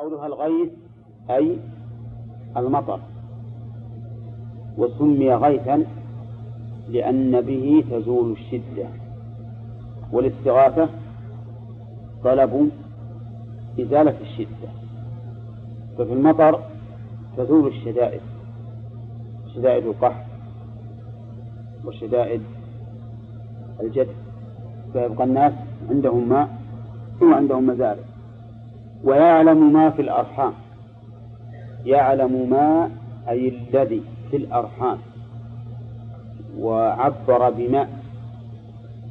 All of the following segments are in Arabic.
وقولها الغيث أي المطر. وسمي غيثا لأن به تزول الشدة. والاستغاثة طلب إزالة الشدة. ففي المطر تزول الشدائد شدائد القحط وشدائد الجد. فيبقى الناس عندهم ماء وعندهم مزارع. ويعلم ما في الأرحام. يعلم ما أي الذي في الأرحام. وعبر بماء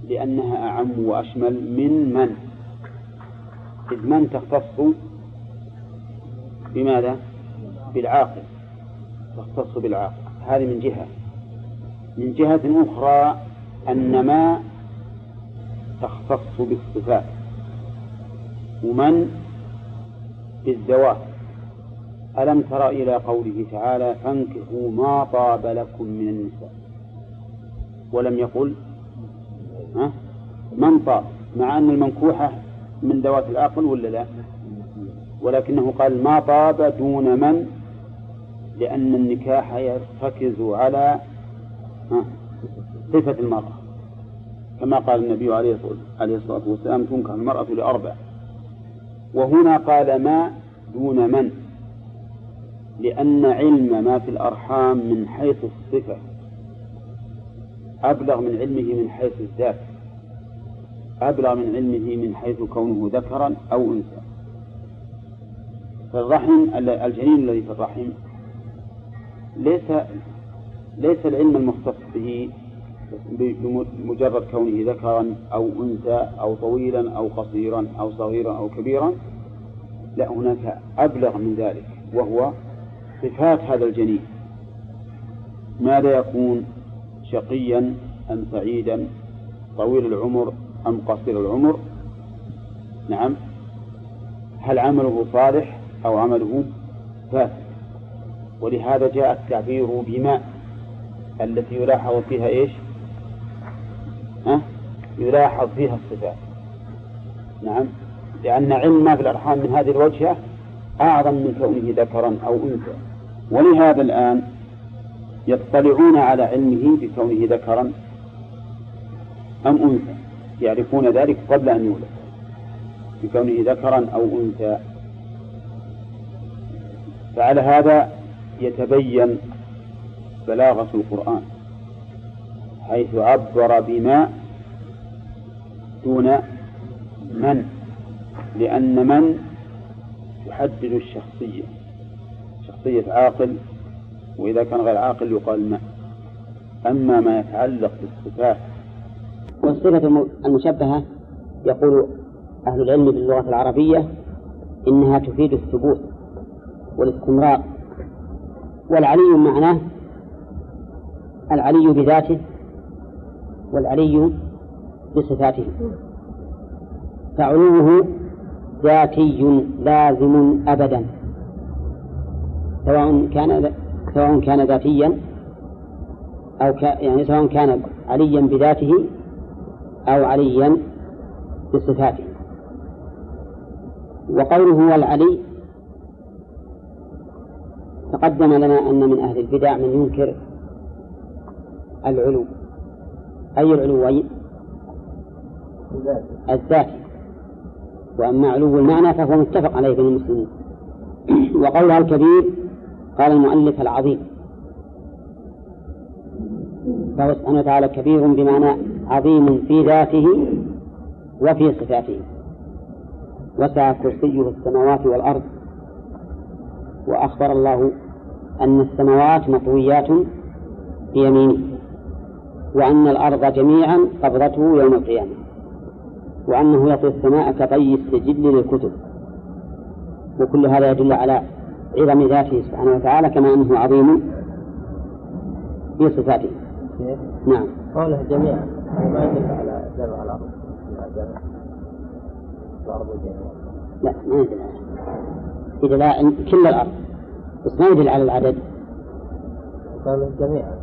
لأنها أعم وأشمل من من. إذ من تختص بماذا؟ بالعاقل. تختص بالعاقل. هذه من جهة. من جهة أخرى أن ما تختص بالصفات. ومن بالذوات ألم تر إلى قوله تعالى فانكحوا ما طاب لكم من النساء؟ ولم يقل؟ ها؟ من طاب مع أن المنكوحة من ذوات العقل ولا لا؟ ولكنه قال ما طاب دون من؟ لأن النكاح يرتكز على صفة المرأة. كما قال النبي عليه الصلاة والسلام تنكح المرأة لأربع. وهنا قال ما دون من؟ لأن علم ما في الأرحام من حيث الصفة. أبلغ من علمه من حيث الذات. أبلغ من علمه من حيث كونه ذكرا أو أنثى. فالرحم الجنين الذي في الرحم ليس ليس العلم المختص به بمجرد كونه ذكرا أو أنثى أو طويلا أو قصيرا أو صغيرا أو كبيرا لا هناك أبلغ من ذلك وهو صفات هذا الجنين. ماذا يكون شقيا أم سعيدا؟ طويل العمر أم قصير العمر؟ نعم. هل عمله صالح أو عمله فاسد؟ ولهذا جاء التعبير بماء التي يلاحظ فيها إيش؟ أه؟ يلاحظ فيها الصفات. نعم. لأن علم ما في الأرحام من هذه الوجهة أعظم من كونه ذكرا أو أنثى. ولهذا الآن يطلعون على علمه بكونه ذكرا أم أنثى. يعرفون ذلك قبل أن يولد. بكونه ذكرا أو أنثى. فعلى هذا يتبين بلاغة القرآن. حيث عبر بما دون من لأن من تحدد الشخصية شخصية عاقل وإذا كان غير عاقل يقال ما. أما ما يتعلق بالصفات. والصفة المشبهة يقول أهل العلم باللغة العربية إنها تفيد الثبوت والاستمرار. والعلي معناه العلي بذاته والعلي بصفاته. فعلوه ذاتي لازم أبدا. سواء كان سواء كان ذاتيا أو ك... يعني سواء كان عليا بذاته أو عليا بصفاته. وقوله هو العلي تقدم لنا أن من أهل البدع من ينكر العلو. أي العلوين الذاتي وأما علو المعنى فهو متفق عليه بين المسلمين. وقولها الكبير قال المؤلف العظيم. فهو سبحانه وتعالى كبير بمعنى عظيم في ذاته وفي صفاته. وسع كرسيه السماوات والأرض. وأخبر الله أن السماوات مطويات بيمينه. وأن الأرض جميعا قبضته يوم القيامة وأنه يطوي السماء كطي السجل للكتب. وكل هذا يدل على عظم ذاته سبحانه وتعالى كما أنه عظيم في صفاته. نعم. قوله جميعا ما يدل على جمع الأرض الأرض لا ما يدل يدل على كل الأرض. بس ما يدل على العدد. قال جميعا.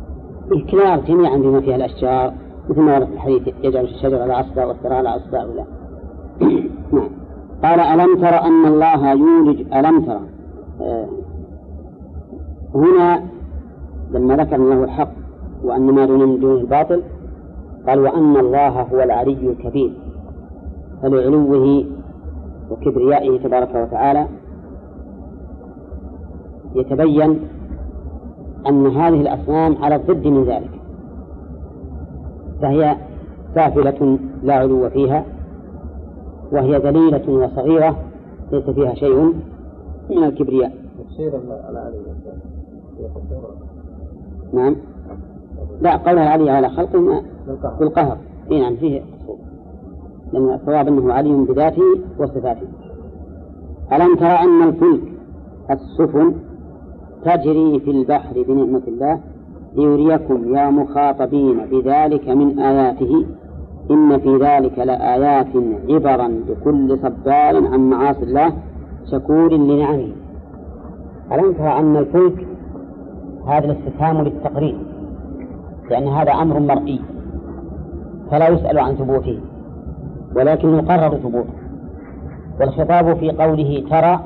الكلاب جميعا بما فيها الأشجار مثل ما ورد في الحديث يجعل الشجر على أصبع والثرى على أصبع ولا. نعم. قال ألم تر أن الله يولج ألم تر؟ آه. هنا لما ذكر الله الحق وأن ما دون من دون الباطل قال وأن الله هو العلي الكبير فلعلوه وكبريائه تبارك وتعالى يتبين أن هذه الأصنام على الضد من ذلك. فهي سافلة لا علو فيها وهي ذليلة وصغيرة ليس فيها شيء من الكبرياء. نعم. لا قولها العلي على خلقه بالقهر. إي نعم فيه أصول. لأن الصواب أنه علي بذاته وصفاته. ألم ترى أن الفلك السفن تجري في البحر بنعمة الله ليريكم يا مخاطبين بذلك من آياته. إن في ذلك لآيات عبرا لكل صبار عن معاصي الله شكور لنعمه. ألم ترى أن الفلك هذا الاستفهام للتقرير لأن هذا أمر مرئي. فلا يسأل عن ثبوته ولكن يقرر ثبوته. والخطاب في قوله ترى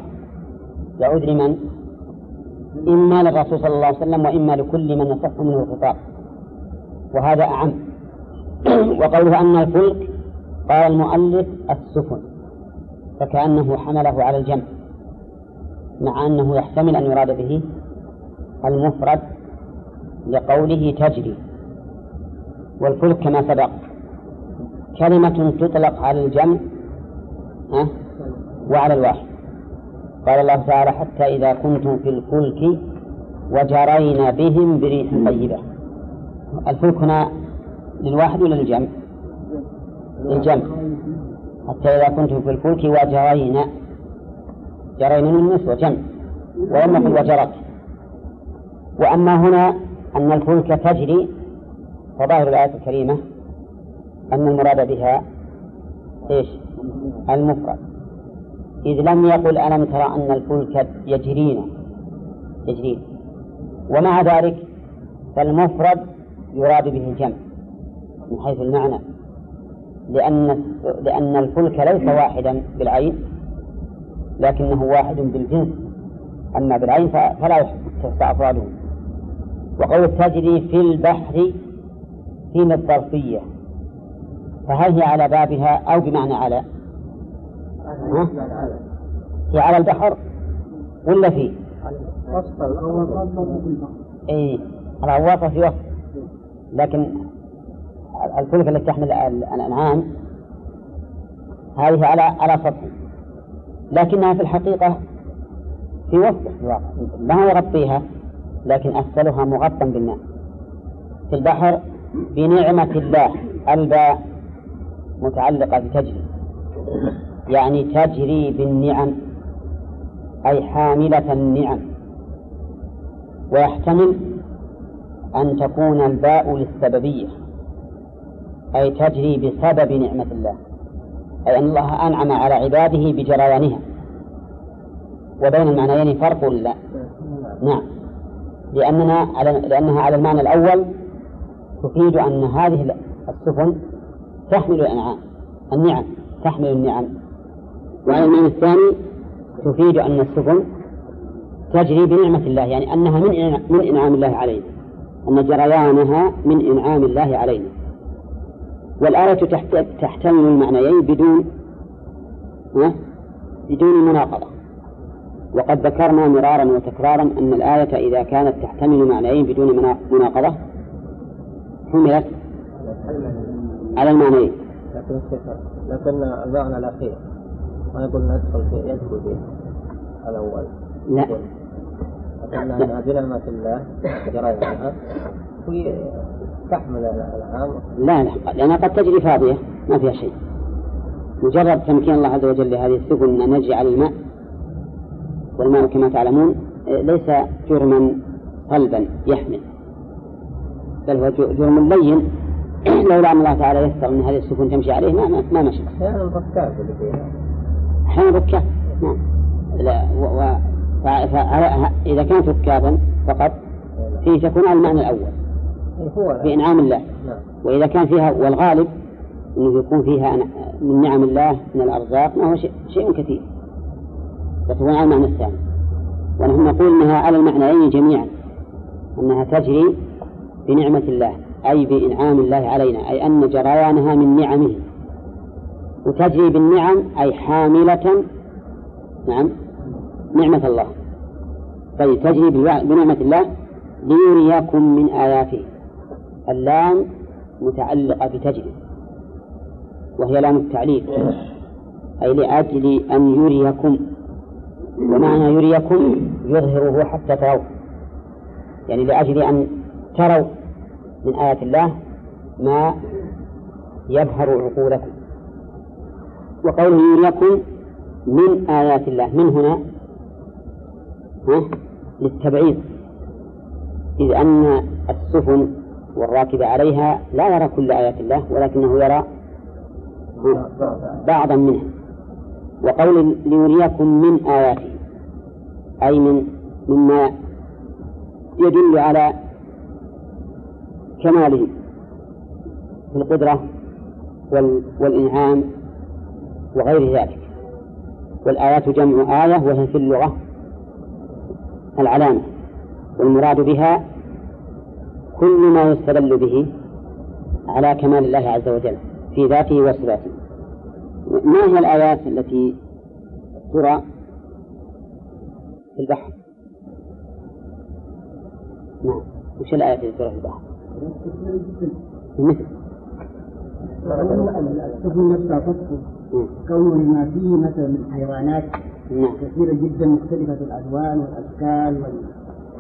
يعود لمن؟ إما للرسول صلى الله عليه وسلم وإما لكل من يصح منه الخطاب. وهذا أعم. وقوله أن الفلك قال المؤلف السفن. فكأنه حمله على الجمع. مع أنه يحتمل أن يراد به المفرد لقوله تجري. والفلك كما سبق. كلمة تطلق على الجمع وعلى الواحد. قال الله تعالى حتى إذا كنتم في الفلك وجرينا بهم بريح طيبة. الفلك هنا للواحد ولا للجمع؟ للجمع. حتى إذا كنتم في الفلك وجرينا جرينا من النسوة جمع يقل وجرت وأما هنا أن الفلك تجري فظاهر الآية الكريمة أن المراد بها إيش؟ المفرد. إذ لم يقل ألم ترى أن الفلك يجرين. يجرين. ومع ذلك فالمفرد يراد به الجمع من حيث المعنى. لأن لأن الفلك ليس واحدا بالعين لكنه واحد بالجنس. أما بالعين فلا تحصى أفراده. وقول تجري في البحر في الظرفية فهل هي على بابها أو بمعنى على؟ هي على البحر ولا في؟ اي الغواصة في وسط. لكن الفلك التي تحمل الأنعام هذه على على سطح. لكنها في الحقيقة في وسط ما يغطيها لكن أسفلها مغطى بالماء. في البحر بنعمة الله الباء متعلقة بتجري يعني تجري بالنعم أي حاملة النعم. ويحتمل أن تكون الباء للسببية أي تجري بسبب نعمة الله. أي أن الله أنعم على عباده بجريانها وبين المعنيين فرق لا؟ نعم. لأننا على لأنها على المعنى الأول تفيد أن هذه السفن تحمل الأنعام النعم تحمل النعم. وعلى المعنى الثاني تفيد أن السفن تجري بنعمة الله يعني أنها من من إنعام الله علينا أن جريانها من إنعام الله علينا. والآية تحتمل المعنيين بدون بدون مناقضة. وقد ذكرنا مرارا وتكرارا أن الآية إذا كانت تحتمل معنيين بدون مناقضة حملت على المعنيين. لكن المعنى الأخير. ما يقول ندخل في يدخل به الأول. لا. لكنها بنعمة الله جريانها تحمل الأنعام. لا لا. لأنها قد تجري فاضية. ما فيها شيء. مجرد تمكين الله عز وجل لهذه السفن أن نجري على الماء والماء كما تعلمون ليس جرما صلبا يحمل بل هو جرم لين. لولا أن الله تعالى يسر أن هذه السفن تمشي عليه ما ما مشى. أحيانا ركاب اللي فيها. أحيانا ركاب نعم. لا و... و... إذا كانت ركابا فقط فيه تكون على المعنى الأول. هو بإنعام الله. نعم. وإذا كان فيها والغالب أنه يكون فيها من نعم الله من الأرزاق ما هو شيء كثير. فتكون على المعنى الثاني. ونحن نقول أنها على المعنيين جميعا. أنها تجري بنعمة الله أي بإنعام الله علينا أي أن جريانها من نعمه. وتجري بالنعم أي حاملة. نعم. نعمة الله. طيب تجري بنعمة الله ليريكم من آياته. اللام متعلقة بتجري. وهي لام التعليل أي لأجل أن يريكم. ومعنى يريكم يظهره حتى تروا. يعني لأجل أن تروا من آيات الله ما يبهر عقولكم. وقوله يريكم من آيات الله. من هنا؟ للتبعيض. إذ أن السفن والراكب عليها لا يرى كل آيات الله ولكنه يرى بعضا منها. وقول ليريكم من آياته أي من مما يدل على كماله في القدرة والإنعام وغير ذلك. والآيات جمع آية وهي في اللغة العلامة والمراد بها كل ما يستدل به على كمال الله عز وجل في ذاته وصفاته. ما هي الآيات التي ترى في البحر؟ نعم وش الآيات التي ترى في البحر؟ مثل السفن نفسها تصفو كون ما فيه مثلا من حيوانات. كثيرة جدا مختلفة الألوان والأشكال وال...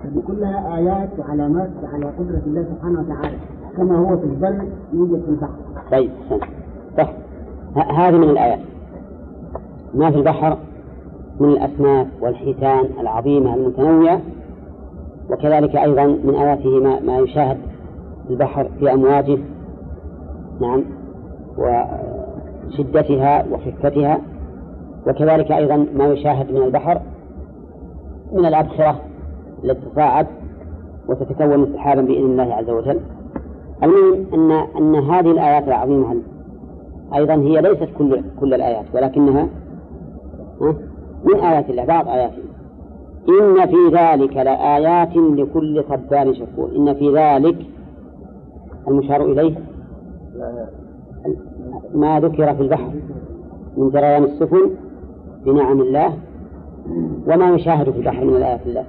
هذه كلها آيات وعلامات على قدرة الله سبحانه وتعالى. كما هو في البر يوجد في البحر. طيب صح هذه من الآيات. ما في البحر؟ من الأسماك والحيتان العظيمة المتنوعة. وكذلك أيضا من آياته ما, ما يشاهد البحر في أمواجه. نعم. وشدتها وخفتها وكذلك أيضا ما يشاهد من البحر من الأبخرة التي تصاعد وتتكون سحابا بإذن الله عز وجل. المهم أن أن هذه الآيات العظيمة أيضا هي ليست كل كل الآيات ولكنها من آيات الله بعض آياته إن في ذلك لآيات لكل صبار شكور. إن في ذلك المشار إليه. ما ذكر في البحر من جريان السفن بنعم الله وما يشاهد في البحر من الآيات الله.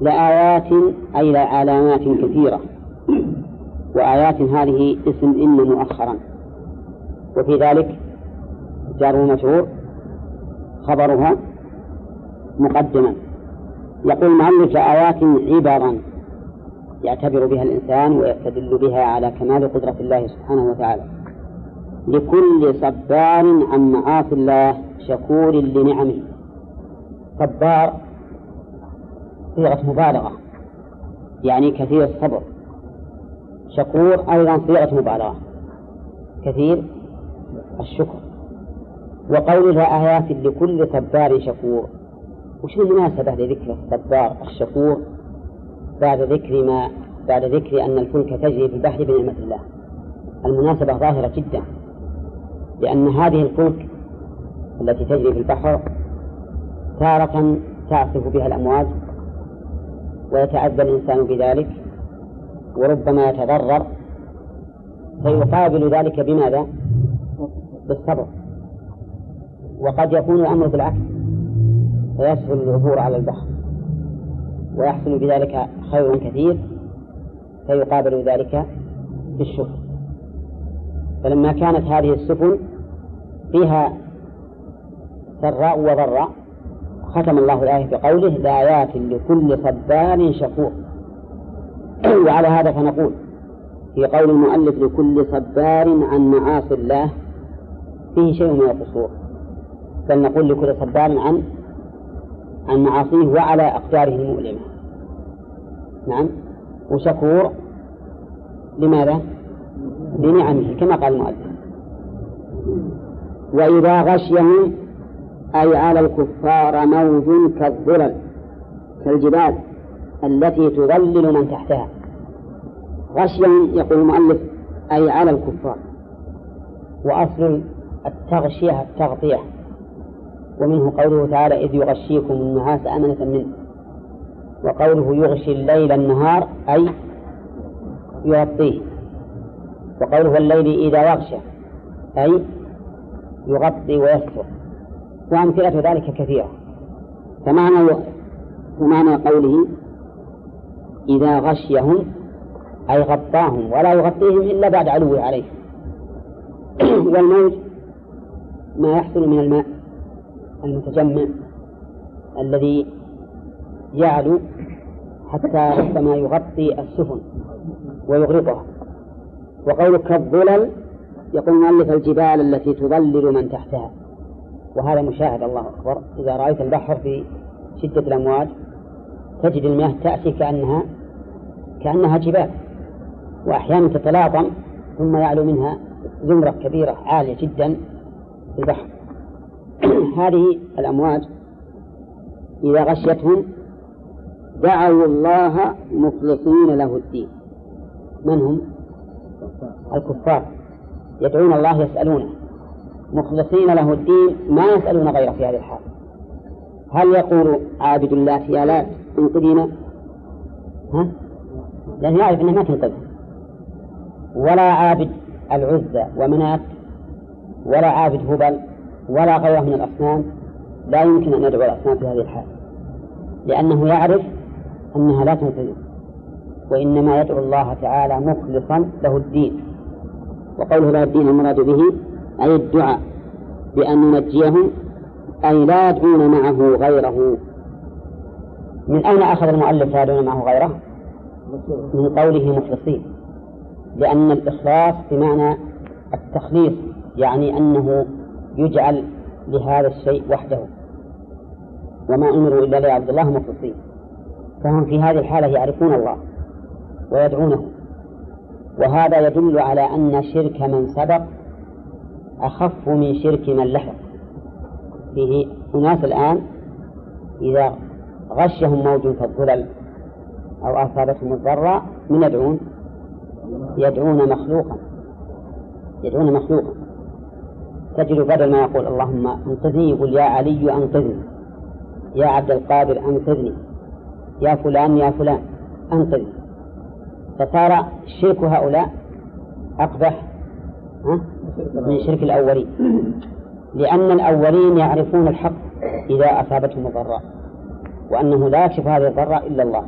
لآيات أي لعلامات كثيرة. وآيات هذه اسم إن مؤخرا. وفي ذلك جار ومجرور خبرها مقدما. يقول المؤلف لآيات عبرا. يعتبر بها الإنسان ويستدل بها على كمال قدرة الله سبحانه وتعالى. لكل صبار عن معاصي الله شكور لنعمه. صبار صيغة مبالغة يعني كثير الصبر. شكور أيضا صيغة مبالغة كثير الشكر. وقولها آيات لكل صبار شكور. وش المناسبة لذكر الصبار الشكور؟ بعد ذكر ما بعد ذكر أن الفلك تجري في البحر بنعمة الله. المناسبة ظاهرة جدا لأن هذه الفلك التي تجري في البحر تارة تعصف بها الأمواج ويتعدى الإنسان بذلك وربما يتضرر فيقابل ذلك بماذا؟ بالصبر. وقد يكون الأمر بالعكس فيسهل العبور على البحر. ويحصل بذلك خير كثير فيقابل ذلك بالشكر. فلما كانت هذه السفن فيها سراء وضراء ختم الله الآية بقوله لآيات لكل صبار شكور. وعلى هذا فنقول في قول المؤلف لكل صبار عن معاصي الله. فيه شيء من القصور بل نقول لكل صبار عن عن معاصيه وعلى أقداره المؤلمة. نعم. وشكور لماذا؟ لنعمه كما قال المؤلف. وإذا غشيهم أي على الكفار موج كالظلل كالجبال التي تظلل من تحتها. غشيهم يقول المؤلف أي على الكفار. وأصل التغشية التغطية. ومنه قوله تعالى إذ يغشيكم النعاس أمنة منه. وقوله يغشي الليل النهار أي يغطيه. وقوله الليل إذا يغشى أي يغطي ويستر. وأمثلة ذلك كثيرة. فمعنى ومعنى قوله إذا غشيهم أي غطاهم ولا يغطيهم إلا بعد علوه عليه والموج ما يحصل من الماء. المتجمع الذي يعلو حتى ربما يغطي السفن ويغرقها. وقول كالظلل يقول مؤلف الجبال التي تظلل من تحتها. وهذا مشاهد الله أكبر. إذا رأيت البحر في شدة الأمواج تجد المياه تأتي كأنها كأنها جبال. وأحيانا تتلاطم ثم يعلو منها زمرة كبيرة عالية جدا في البحر. هذه الأمواج إذا غشيتهم دعوا الله مخلصين له الدين. من هم؟ الكفار. يدعون الله يسألونه. مخلصين له الدين ما يسألون غيره في هذه الحال. هل يقول عابد الله يا لات انقذنا ها؟ لأنه يعرف أنه ما تنقذ ولا عابد العزة ومنات ولا عابد هبل ولا غيره من الأصنام لا يمكن أن يدعو الأصنام في هذه الحال لأنه يعرف أنها لا تنقذه وإنما يدعو الله تعالى مخلصا له الدين وقوله له الدين المراد به أي الدعاء بأن ننجيهم أي لا يدعون معه غيره من أين أخذ المؤلف لا يدعون معه غيره؟ من قوله مخلصين لأن الإخلاص بمعنى التخليص يعني أنه يجعل لهذا الشيء وحده. وما أمروا إلا ليعبد الله مخلصين. فهم في هذه الحالة يعرفون الله ويدعونه. وهذا يدل على أن شرك من سبق أخف من شرك من لحق. فيه أناس الآن إذا غشهم موج كالظلل أو أصابتهم الضراء من يدعون يدعون مخلوقا يدعون مخلوقا. تجد بدل ما يقول اللهم أنقذني يقول يا علي أنقذني يا عبد القادر أنقذني يا فلان يا فلان أنقذني. فصار شرك هؤلاء أقبح من شرك الأولين. لأن الأولين يعرفون الحق إذا أصابتهم الضراء وأنه لا يكشف هذه الضراء إلا الله.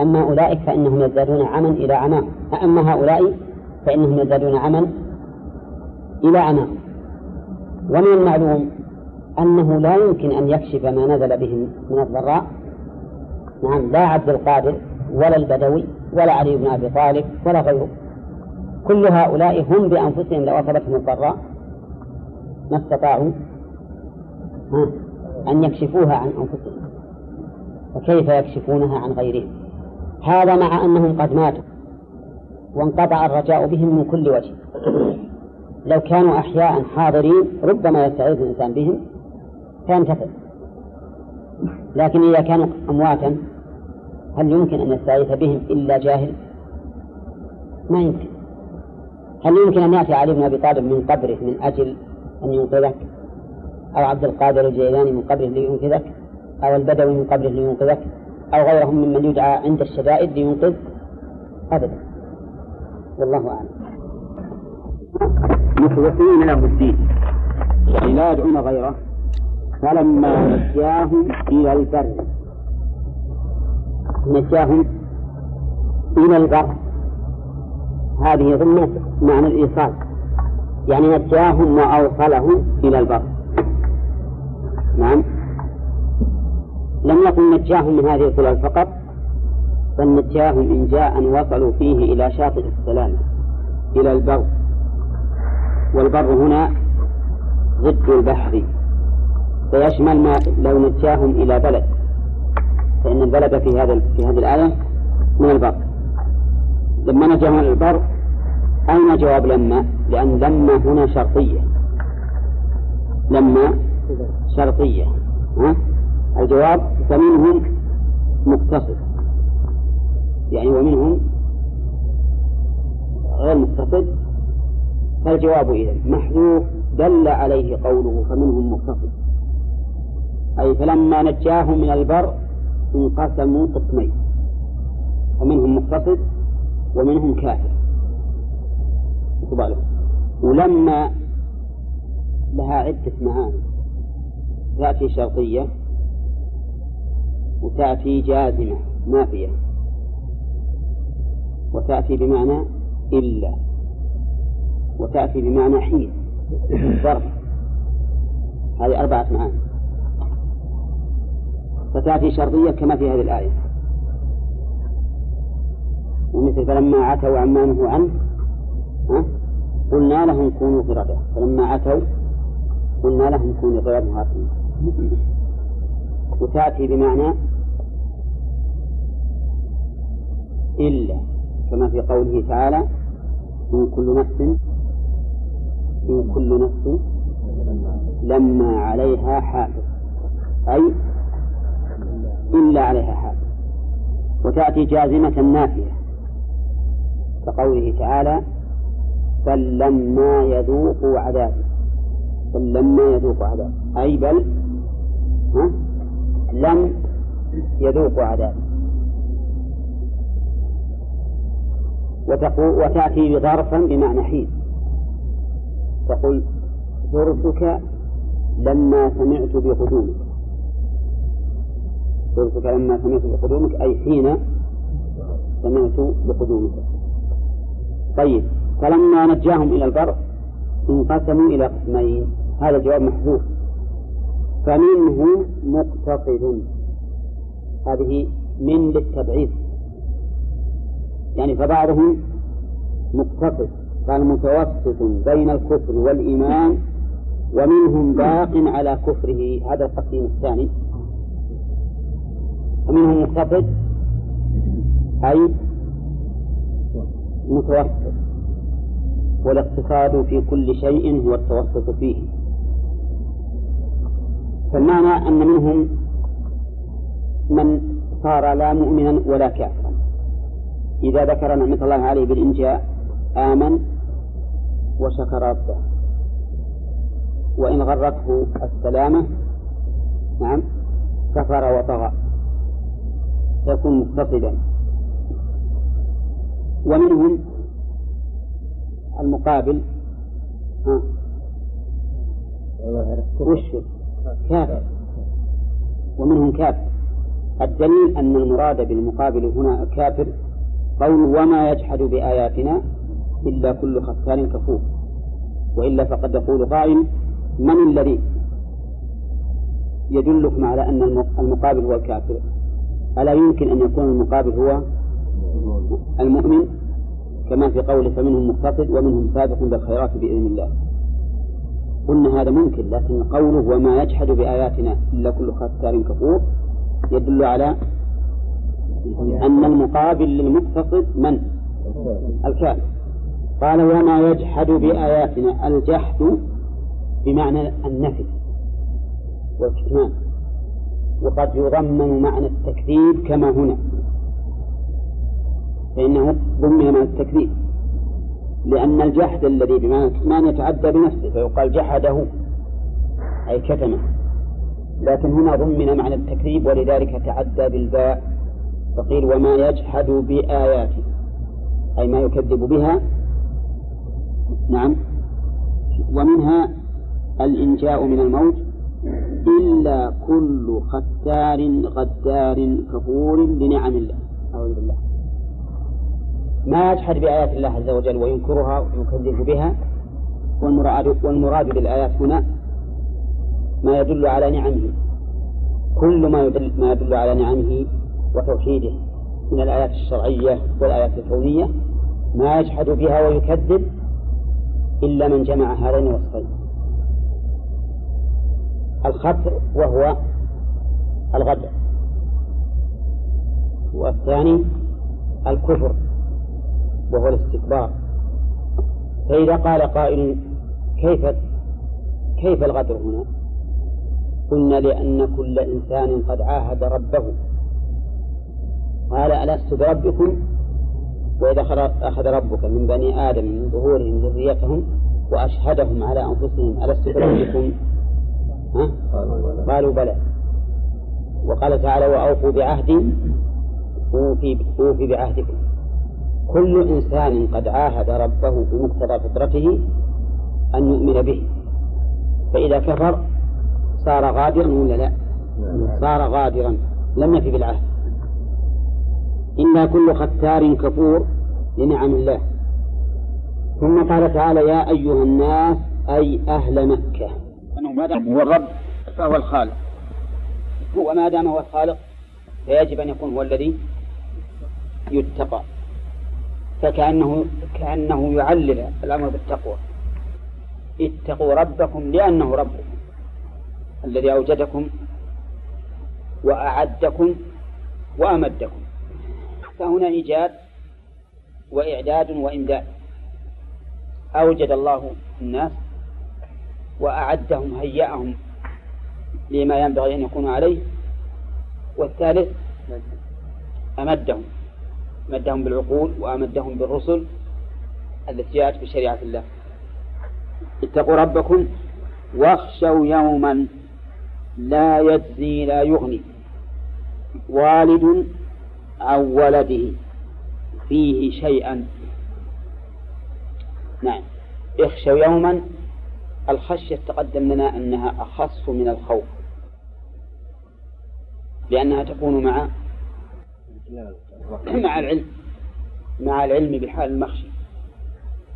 أما أولئك فإنهم يزدادون عما إلى عمام أما هؤلاء فإنهم يزدادون عما إلى عمام ومن المعلوم أنه لا يمكن أن يكشف ما نزل بهم من الضراء. نعم لا عبد القادر ولا البدوي ولا علي بن أبي طالب ولا غيره. كل هؤلاء هم بأنفسهم لو أصابتهم الضراء ما استطاعوا أن يكشفوها عن أنفسهم. فكيف يكشفونها عن غيرهم؟ هذا مع أنهم قد ماتوا وانقطع الرجاء بهم من كل وجه. لو كانوا أحياء حاضرين ربما يستعيذ الإنسان بهم فينتفع لكن إذا كانوا أمواتا هل يمكن أن يستعيذ بهم إلا جاهل؟ ما يمكن. هل يمكن أن يأتي علي بن أبي طالب من قبره من أجل أن ينقذك؟ أو عبد القادر الجيلاني من قبره لينقذك؟ أو البدوي من قبره لينقذك؟ أو غيرهم ممن يدعى عند الشدائد لينقذ؟ أبدا. والله أعلم. مخلصين له الدين. يعني لا يدعون غيره. فلما نجاهم إلى البر نجاهم إلى البر. هذه ضمن معنى الإيصال. يعني نجاهم وأوصلهم إلى البر. نعم. لم يكن نجاهم من هذه الظلال فقط بل نجاهم إن جاء وصلوا فيه إلى شاطئ السلام إلى البر. والبر هنا ضد البحر فيشمل ما لو نجاهم إلى بلد فإن البلد في هذا في هذه الآية من البر لما نجاهم إلى البر أين جواب لما؟ لأن لما هنا شرطية لما شرطية ها؟ الجواب فمنهم مقتصد يعني ومنهم غير مقتصد فالجواب إذا محذوف دل عليه قوله فمنهم مقتصد. أي فلما نجاهم من البر انقسموا قسمين. فمنهم مقتصد ومنهم كافر. ولما لها عدة معاني. تأتي شرطية وتأتي جازمة نافية وتأتي بمعنى إلا. وتأتي بمعنى حين. ظرف هذه أربعة معاني فتأتي شرطية كما في هذه الآية. ومثل فلما عتوا عما نهوا عنه قلنا لهم كونوا قردة. فلما عتوا قلنا لهم كونوا قردة. وتأتي بمعنى إلا كما في قوله تعالى إن كل نفس إن كل نفس لما عليها حافظ. أي إلا عليها حافظ. وتأتي جازمة نافية. كقوله تعالى بل لما يذوقوا عذابي. بل لما يذوقوا عذابي. أي بل ها؟ لم يذوقوا عذابي. وتأتي بظرفا بمعنى حين. تقول زرتك لما سمعت بقدومك. زرتك لما سمعت بقدومك أي حين سمعت بقدومك. طيب فلما نجاهم إلى البر انقسموا إلى قسمين. هذا جواب محذوف. فمنه مقتصد. هذه من للتبعيض. يعني فبعضهم مقتصد. قال متوسط بين الكفر والإيمان ومنهم باق على كفره. هذا التقسيم الثاني. ومنهم مقتصد أي متوسط. والاقتصاد في كل شيء هو التوسط فيه. فالمعنى أن منهم من صار لا مؤمنا ولا كافرا. إذا ذكر نعمة الله عليه بالإنجاء آمن وشكر ربه وإن غرته السلامة نعم كفر وطغى. فيكون مقتصدا. ومنهم المقابل ها؟ وش؟ كافر. ومنهم كافر. الدليل أن المراد بالمقابل هنا كافر قول وما يجحد بآياتنا إلا كل ختان كفور. وإلا فقد يقول قائل من الذي يدلكم على أن المقابل هو الكافر؟ ألا يمكن أن يكون المقابل هو المؤمن؟ كما في قوله فمنهم مقتصد ومنهم سابق بالخيرات بإذن الله. قلنا هذا ممكن لكن قوله وما يجحد بآياتنا إلا كل ختار كفور. يدل على أن المقابل للمقتصد من؟ الكافر. قال وما يجحد بآياتنا الجحد بمعنى النفي والكتمان. وقد يضمن معنى التكذيب كما هنا. فإنه ضمن معنى التكذيب. لأن الجحد الذي بمعنى الكتمان يتعدى بنفسه فيقال جحده أي كتمه. لكن هنا ضمن معنى التكذيب ولذلك تعدى بالباء فقيل وما يجحد بآياته أي ما يكذب بها نعم. ومنها الإنجاء من الموت إلا كل ختار غدار كفور بنعم الله. أعوذ بالله. ما يجحد بآيات الله عز وجل وينكرها ويكذب بها؟ والمراد والمراد بالآيات هنا ما يدل على نعمه. كل ما يدل ما يدل على نعمه وتوحيده. من الآيات الشرعية والآيات الكونية ما يجحد بها ويكذب إلا من جمع هذين الوصفين. الخطر وهو الغدر. والثاني الكفر وهو الاستكبار. فإذا قال قائل كيف كيف الغدر هنا؟ قلنا لأن كل إنسان قد عاهد ربه. قال ألست بربكم؟ وإذا أخذ ربك من بني آدم من ظهورهم ذريتهم وأشهدهم على أنفسهم ألست بربكم؟ ها؟ قالوا بلى. وقال تعالى وأوفوا بعهدي أوفي أوفي بعهدكم. كل إنسان قد عاهد ربه بمقتضى فطرته أن يؤمن به. فإذا كفر صار غادرا ولا لا؟ صار غادرا. لم يفي بالعهد. إلا كل ختار كفور لنعم الله. ثم قال تعالى يا أيها الناس أي أهل مكة. أنه ما دام هو الرب فهو الخالق. هو ما دام هو الخالق فيجب أن يكون هو الذي يتقى. فكأنه كأنه يعلل الأمر بالتقوى. اتقوا ربكم لأنه ربكم الذي أوجدكم وأعدكم وأمدكم. فهنا إيجاد وإعداد وإمداد. أوجد الله الناس وأعدهم هيأهم لما ينبغي أن يكونوا عليه. والثالث أمدهم أمدهم بالعقول وأمدهم بالرسل التي جاءت بشريعة الله. اتقوا ربكم واخشوا يوما لا يجزي لا يغني. والد عن ولده فيه شيئا. نعم. اخشوا يوما الخشية تقدم لنا أنها أخص من الخوف. لأنها تكون مع مع العلم مع العلم بحال المخشي.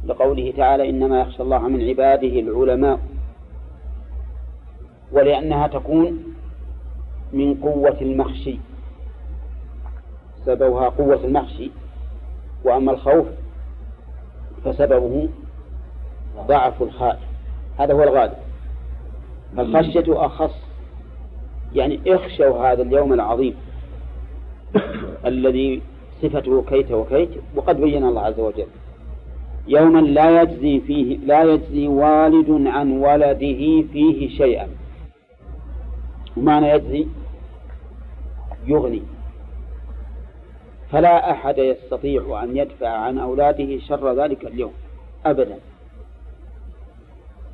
لقوله تعالى إنما يخشى الله من عباده العلماء. ولأنها تكون من قوة المخشي. سببها قوة المخشي وأما الخوف فسببه ضعف الخائف. هذا هو الغالب. فالخشية أخص يعني اخشوا هذا اليوم العظيم الذي صفته كيت وكيت وقد بين الله عز وجل. يوما لا يجزي فيه لا يجزي والد عن ولده فيه شيئا. ومعنى يجزي يغني. فلا أحد يستطيع أن يدفع عن أولاده شر ذلك اليوم أبدا.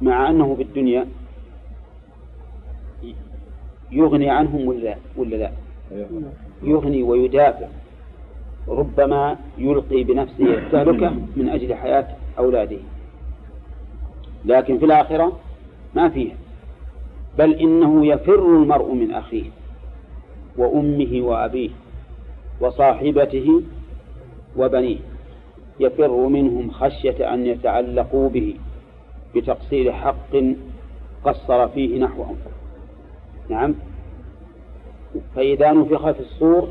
مع أنه في الدنيا يغني عنهم ولا ولا لا؟ يغني ويدافع. ربما يلقي بنفسه التهلكة من أجل حياة أولاده. لكن في الآخرة ما فيها. بل إنه يفر المرء من أخيه وأمه وأبيه. وصاحبته وبنيه. يفر منهم خشية أن يتعلقوا به بتقصير حق قصر فيه نحوهم نعم. فإذا نفخ في الصور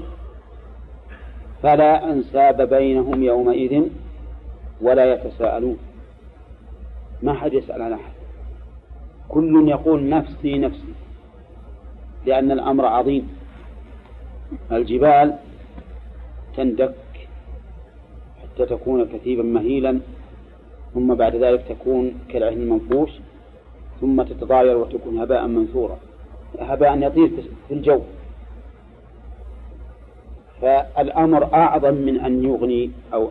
فلا أنساب بينهم يومئذ ولا يتساءلون. ما حد يسأل عن أحد. كل يقول نفسي نفسي لأن الأمر عظيم. الجبال تندك حتى تكون كثيبا مهيلا ثم بعد ذلك تكون كالعهن المنفوش ثم تتضاير وتكون هباء منثورا. هباء يطير في الجو. فالأمر أعظم من أن يغني أو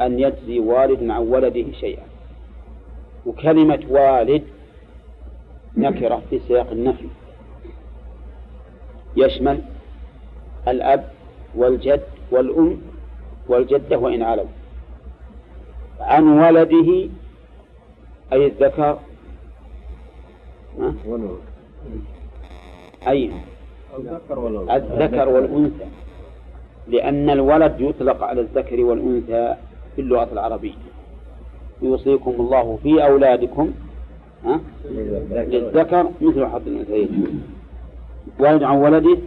أن يجزي والد عن ولده شيئا. وكلمة والد نكرة في سياق النفي. يشمل الأب والجد والأم والجدة وإن علوا. عن ولده أي الذكر. أي الذكر والأنثى. لأن الولد يطلق على الذكر والأنثى في اللغة العربية. يوصيكم الله في أولادكم؟ للذكر مثل حظ الأنثيين. ولد عن ولده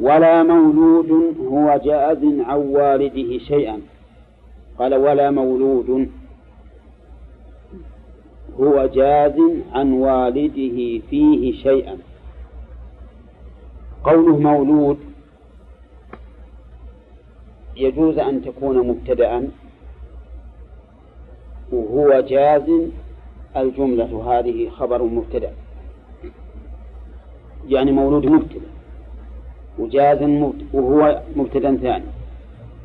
ولا مولود هو جاز عن والده شيئا. قال ولا مولود هو جاز عن والده فيه شيئا. قوله مولود يجوز أن تكون مبتدأ. وهو جاز الجملة هذه خبر مبتدأ. يعني مولود مبتدأ. وجاز وهو مبتدأ ثاني.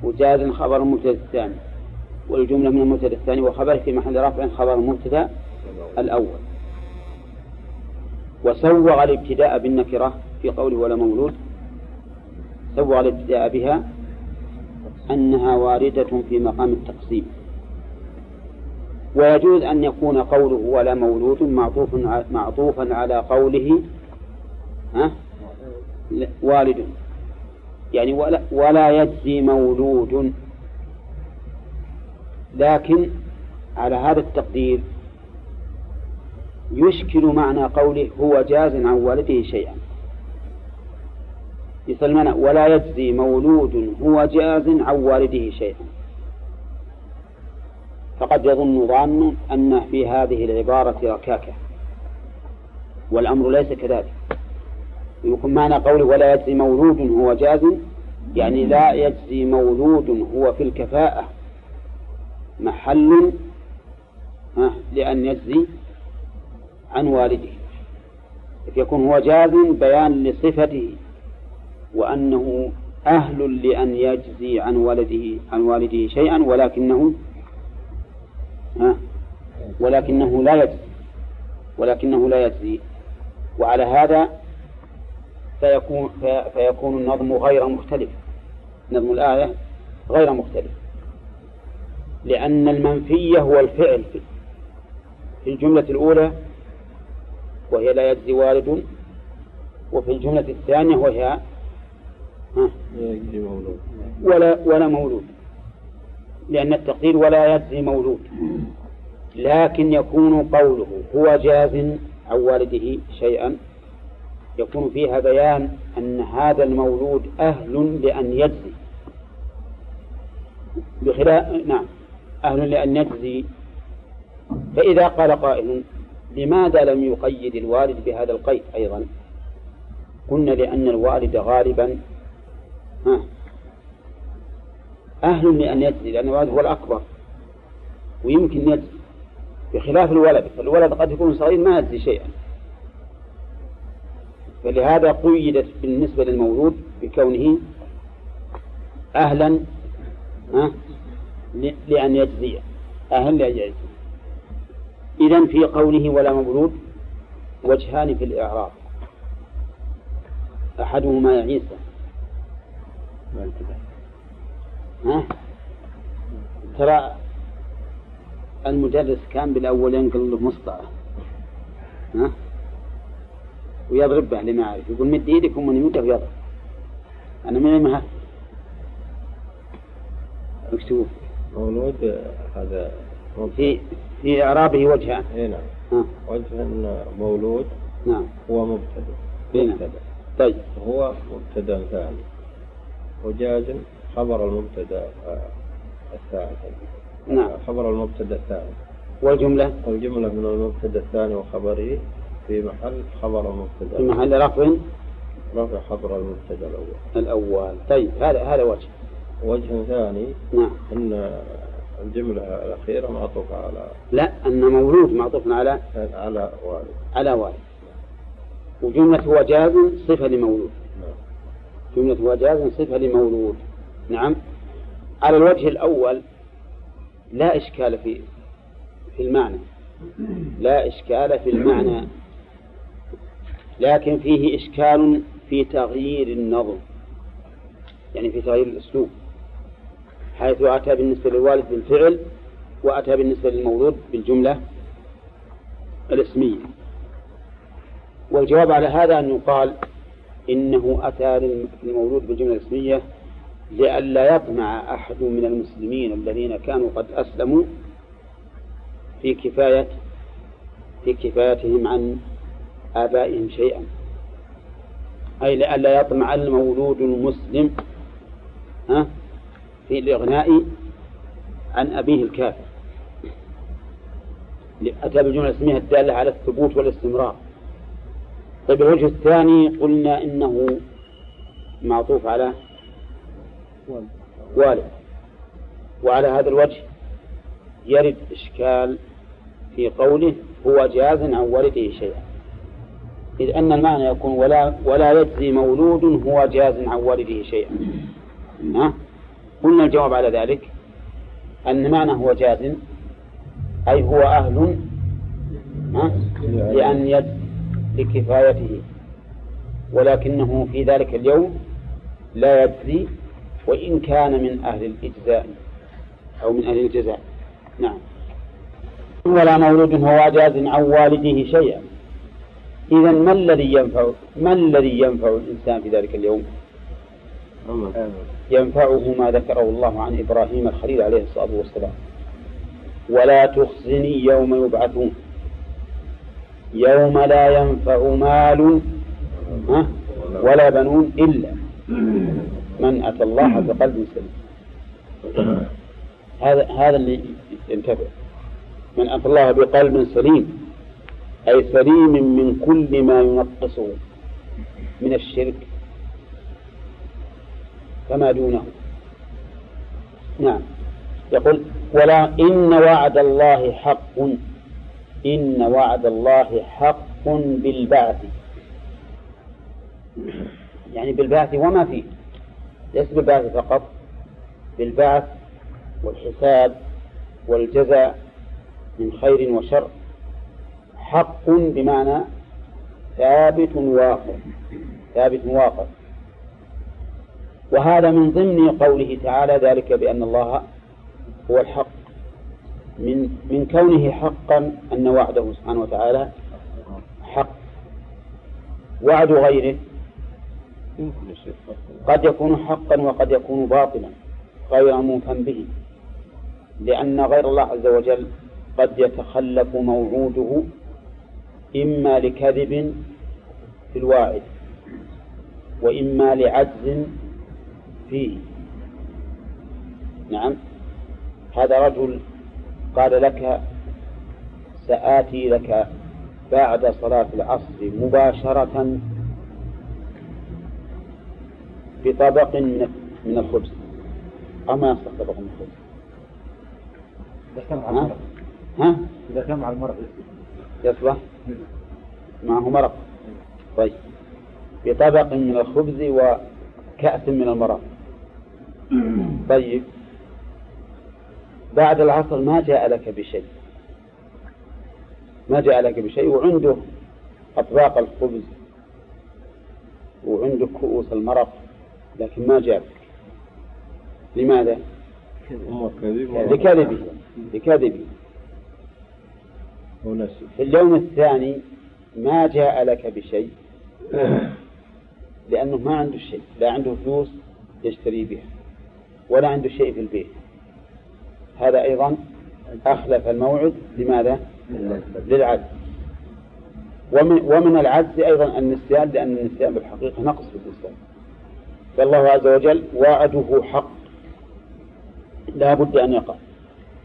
وجاز خبر مبتدأ الثاني. والجملة من المبتدأ الثاني وخبر في محل رفع خبر مبتدأ الأول. وسوغ الابتداء بالنكرة في قوله ولا مولود. سوغ الابتداء بها أنها واردة في مقام التقسيم. ويجوز أن يكون قوله ولا مولود معطوف معطوفا على قوله ها؟ والد. يعني ولا, ولا يجزي مولود. لكن على هذا التقدير يشكل معنى قوله هو جاز عن والده شيئا. يسلمنا ولا يجزي مولود هو جاز عن والده شيئا. فقد يظن ظان أن في هذه العبارة ركاكة. والأمر ليس كذلك. يكون معنى قوله ولا يجزي مولود هو جاز يعني لا يجزي مولود هو في الكفاءة محل لأن يجزي عن والده. يكون هو جاز بيان لصفته وأنه أهل لأن يجزي عن ولده عن والده شيئا ولكنه ولكنه لا يجزي ولكنه لا يجزي. وعلى هذا فيكون فيكون النظم غير مختلف. نظم الآية غير مختلف. لأن المنفي هو الفعل في الجملة الأولى وهي لا يجزي والد وفي الجملة الثانية وهي ولا ولا مولود. لأن التقدير ولا يجزي مولود. لكن يكون قوله هو جاز عن والده شيئا يكون فيها بيان أن هذا المولود أهل لأن يجزي. بخلاف نعم. أهل لأن يجزي. فإذا قال قائل لماذا لم يقيد الوالد بهذا القيد أيضا؟ قلنا لأن الوالد غالبا ها. أهل لأن يجزي لأن الوالد هو الأكبر ويمكن يجزي. بخلاف الولد فالولد قد يكون صغير ما يجزي شيئا. فلهذا قيدت بالنسبة للمولود بكونه أهلا لأن يجزي أهل لأن يجزي إذا في قوله ولا مولود وجهان في الإعراب أحدهما يا عيسى ها؟ ترى المدرس كان بالأول ينقل له ها؟ ويضرب به اللي ما يعرف يقول مد إيدك ومن يموت ويضرب أنا من ما اكتبوا مولود هذا في في إعرابه وجهان إي نعم. وجه مولود نعم. هو مبتدأ نعم. مبتدأ طيب. هو مبتدأ ثاني. وجاز خبر المبتدأ آه، الثاني نعم. خبر المبتدأ الثاني. والجملة؟ والجملة من المبتدأ الثاني وخبره في محل خبر المبتدأ. في محل رفع رفع خبر المبتدأ الأول. الأول. طيب هذا هذا وجه. وجه ثاني نعم. أن الجملة الأخيرة معطوفة على لا أن مولود معطوف على على والد. على والد. وجملة هو جاز صفة لمولود. نعم. جملة هو جاز صفة لمولود. نعم. على الوجه الأول لا إشكال في في المعنى. لا إشكال في المعنى. لكن فيه إشكال في تغيير النظم يعني في تغيير الأسلوب. حيث أتى بالنسبة للوالد بالفعل وأتى بالنسبة للمولود بالجملة الاسمية. والجواب على هذا أن يقال إنه أتى للمولود بالجملة الاسمية لئلا يطمع أحد من المسلمين الذين كانوا قد أسلموا في كفاية في كفايتهم عن آبائهم شيئا. أي لئلا يطمع المولود المسلم ها في الإغناء عن أبيه الكافر. أتى بالجملة الاسمية الدالة على الثبوت والاستمرار. طيب الوجه الثاني قلنا إنه معطوف على والد. وعلى هذا الوجه يرد إشكال في قوله هو جاز عن والده شيئا. إذ أن المعنى يكون ولا ولا يجزي مولود هو جاز عن والده شيئا. ها؟ قلنا الجواب على ذلك أن معنى هو جاز أي هو أهل ها؟ لأن يد لكفايته. ولكنه في ذلك اليوم لا يجزي وإن كان من أهل الإجزاء أو من أهل الجزاء. نعم. ولا مولود هو جاز عن والده شيئا. إذا ما الذي ينفع ما الذي ينفع الإنسان في ذلك اليوم؟ ينفعه ما ذكره الله عن إبراهيم الخليل عليه الصلاة والسلام. ولا تخزني يوم يبعثون. يوم لا ينفع مال ولا بنون إلا. من أتى الله بقلب سليم. هذا هذا اللي ينتفع. من أتى الله بقلب سليم. أي سليم من كل ما ينقصه من الشرك فما دونه. نعم. يقول ولا إن وعد الله حق إن وعد الله حق بالبعث. يعني بالبعث وما فيه؟ ليس بالبعث فقط بالبعث والحساب والجزاء من خير وشر. حق بمعنى ثابت واقع. ثابت واقع. وهذا من ضمن قوله تعالى ذلك بأن الله هو الحق. من من كونه حقا أن وعده سبحانه وتعالى حق. وعد غيره قد يكون حقا وقد يكون باطلا غير موفى به. لأن غير الله عز وجل قد يتخلف موعوده إما لكذب في الواعد وإما لعجز فيه. نعم. هذا رجل قال لك سآتي لك بعد صلاة العصر مباشرة بطبق من من الخبز. أو ما يصلح طبق من الخبز. ها؟ ها؟ إذا كان مع المرء. يصلح معه مرق طيب. بطبق من الخبز وكأس من المرق طيب. بعد العصر ما جاء لك بشيء. ما جاء لك بشيء. وعنده أطباق الخبز. وعنده كؤوس المرق لكن ما جاء لماذا؟ لكذبه لكذبه في اليوم الثاني ما جاء لك بشيء؟ لأنه ما عنده شيء لا عنده فلوس يشتري بها ولا عنده شيء في البيت. هذا أيضا أخلف الموعد لماذا؟ للعجز. ومن, ومن العجز أيضا النسيان لأن النسيان بالحقيقة نقص في الإسلام فالله عز وجل وعده حق. لا بد أن يقع.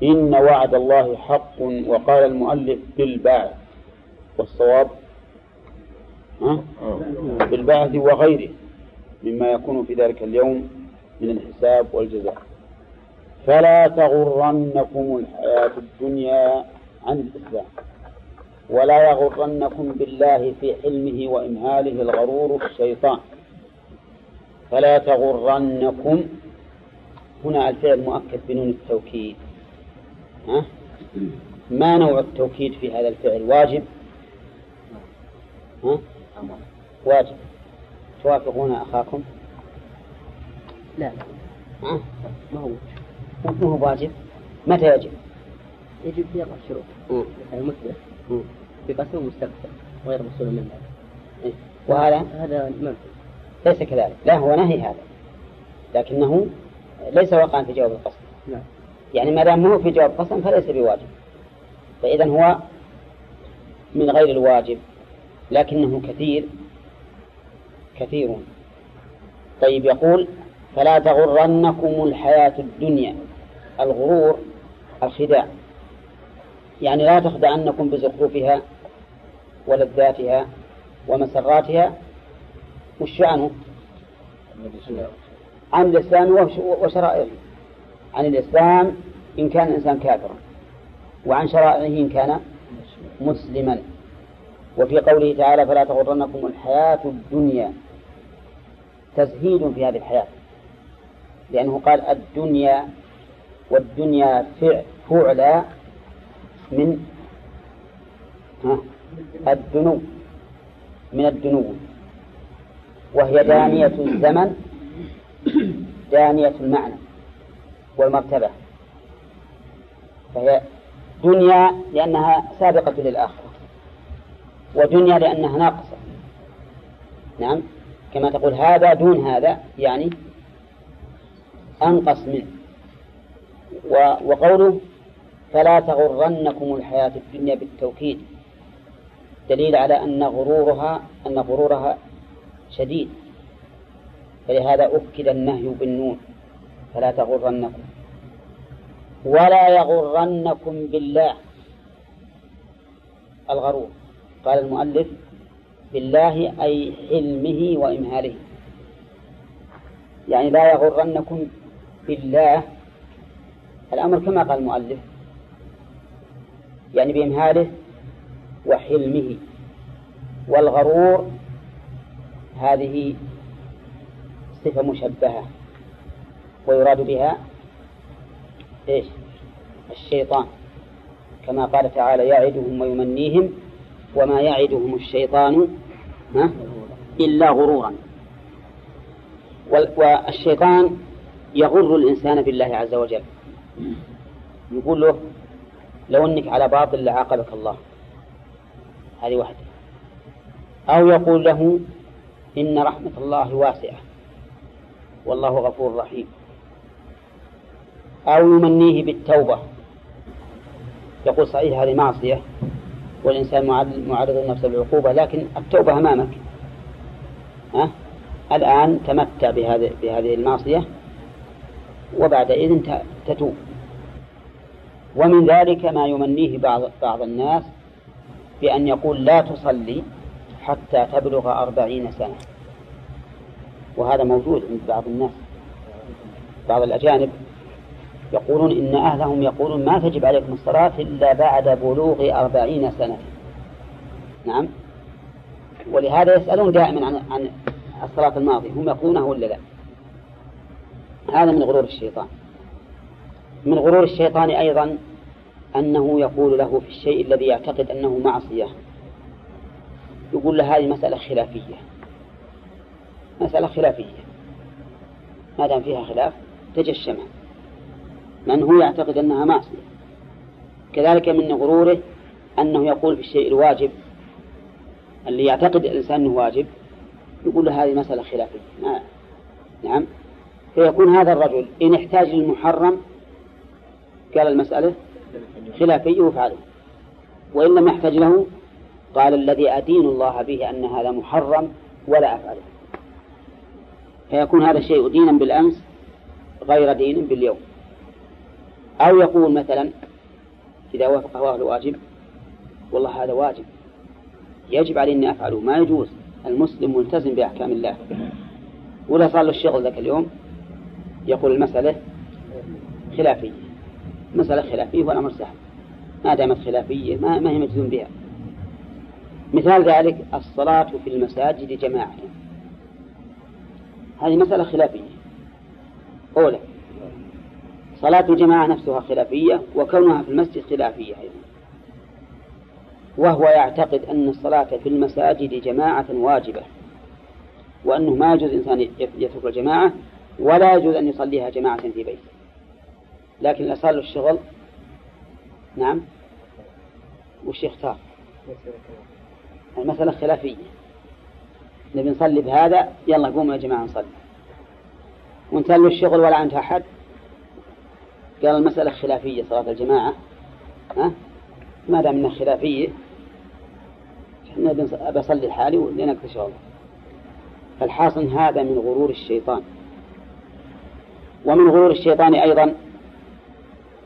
إن وعد الله حق وقال المؤلف بالبعث. والصواب؟ بالبعث وغيره مما يكون في ذلك اليوم من الحساب والجزاء. فلا تغرنكم الحياة الدنيا عن الإسلام ولا يغرنكم بالله في حلمه وإمهاله الغرور الشيطان. فلا تغرنكم. هنا الفعل مؤكد بنون التوكيد. ها؟ ما نوع التوكيد في هذا الفعل؟ واجب؟ ها؟ واجب. توافقون أخاكم؟ لا. ها؟ ما هو ما هو واجب؟ متى يجب؟ يجب في أربع شروط. يعني مثبت في قسم مستقبل غير مسؤول من ذلك. إيه. وهذا؟ هذا منفي ليس كذلك. لا هو نهي هذا. لكنه ليس واقعا في جواب القسم نعم. يعني ما دام هو في جواب قسم فليس بواجب. فإذا هو من غير الواجب لكنه كثير كثير طيب يقول فلا تغرنكم الحياة الدنيا الغرور الخداع. يعني لا تخدعنكم بزخرفها ولذاتها ومسراتها وش عنه؟ عن الإسلام. وشرائعه عن الإسلام إن كان الإنسان كافرا وعن شرائعه إن كان مسلما. وفي قوله تعالى فلا تغرنكم الحياة الدنيا. تزهيد في هذه الحياة لأنه قال الدنيا والدنيا فعل من الدنو من الدنو وهي دانية الزمن دانية المعنى. والمرتبة. فهي دنيا لأنها سابقة للآخرة ودنيا لأنها ناقصة. نعم كما تقول هذا دون هذا يعني أنقص منه. وقوله فلا تغرنكم الحياة الدنيا بالتوكيد دليل على أن غرورها أن غرورها شديد. فلهذا أكد النهي بالنون فلا تغرنكم. ولا يغرنكم بالله. الغرور. قال المؤلف بالله أي حلمه وإمهاله. يعني لا يغرنكم بالله. الأمر كما قال المؤلف. يعني بإمهاله وحلمه. والغرور هذه صفة مشبهة. ويراد بها إيش؟ الشيطان. كما قال تعالى يعدهم ويمنيهم وما يعدهم الشيطان ها؟ إلا غرورا. والشيطان يغر الإنسان بالله عز وجل. يقول له لو أنك على باطل لعاقبك الله. هذه واحدة. أو يقول له إن رحمة الله واسعة. والله غفور رحيم. أو يمنيه بالتوبة. يقول صحيح هذه معصية والإنسان معرض النفس للعقوبة لكن التوبة أمامك. ها؟ الآن تمتع بهذه بهذه المعصية وبعد إذن تتوب. ومن ذلك ما يمنيه بعض بعض الناس بأن يقول لا تصلي حتى تبلغ أربعين سنة. وهذا موجود عند بعض الناس بعض الأجانب. يقولون إن أهلهم يقولون ما تجب عليكم الصلاة إلا بعد بلوغ أربعين سنة. نعم. ولهذا يسألون دائما عن عن الصلاة الماضية هم يقولونه ولا لا؟ هذا من غرور الشيطان. من غرور الشيطان أيضا أنه يقول له في الشيء الذي يعتقد أنه معصية. يقول له هذه مسألة خلافية. مسألة خلافية. ما دام فيها خلاف تجشمها. لأنه هو يعتقد أنها معصية. كذلك من غروره أنه يقول في الشيء الواجب اللي يعتقد الإنسان أنه واجب يقول له هذه مسألة خلافية. نعم. فيكون هذا الرجل إن احتاج للمحرم قال المسألة خلافية وفعله وإن لم يحتاج له قال الذي أدين الله به أن هذا محرم ولا أفعله. فيكون هذا الشيء دينا بالأمس غير دين باليوم. أو يقول مثلا إذا وافق أهل واجب والله هذا واجب. يجب علي أني أفعله. ما يجوز. المسلم ملتزم بأحكام الله. ولا صار له الشغل ذاك اليوم؟ يقول المسألة خلافية. مسألة خلافية والأمر سهل. ما دامت خلافية ما, ما هي مجزوم بها. مثال ذلك الصلاة في المساجد جماعة. هذه مسألة خلافية. أولى. صلاة الجماعة نفسها خلافية وكونها في المسجد خلافية أيضا. وهو يعتقد أن الصلاة في المساجد جماعة واجبة وأنه ما يجوز إنسان يترك الجماعة ولا يجوز أن يصليها جماعة في بيته. لكن إذا صار الشغل نعم وش يختار؟ المسألة خلافية. نبي نصلي بهذا يلا قوموا يا جماعة نصلي. وانتهى الشغل ولا عندها أحد قال المسألة خلافية صلاة الجماعة ها؟ ما دام إنها خلافية إحنا بصلي لحالي ولنقضي شغله فالحاصل هذا من غرور الشيطان. ومن غرور الشيطان أيضا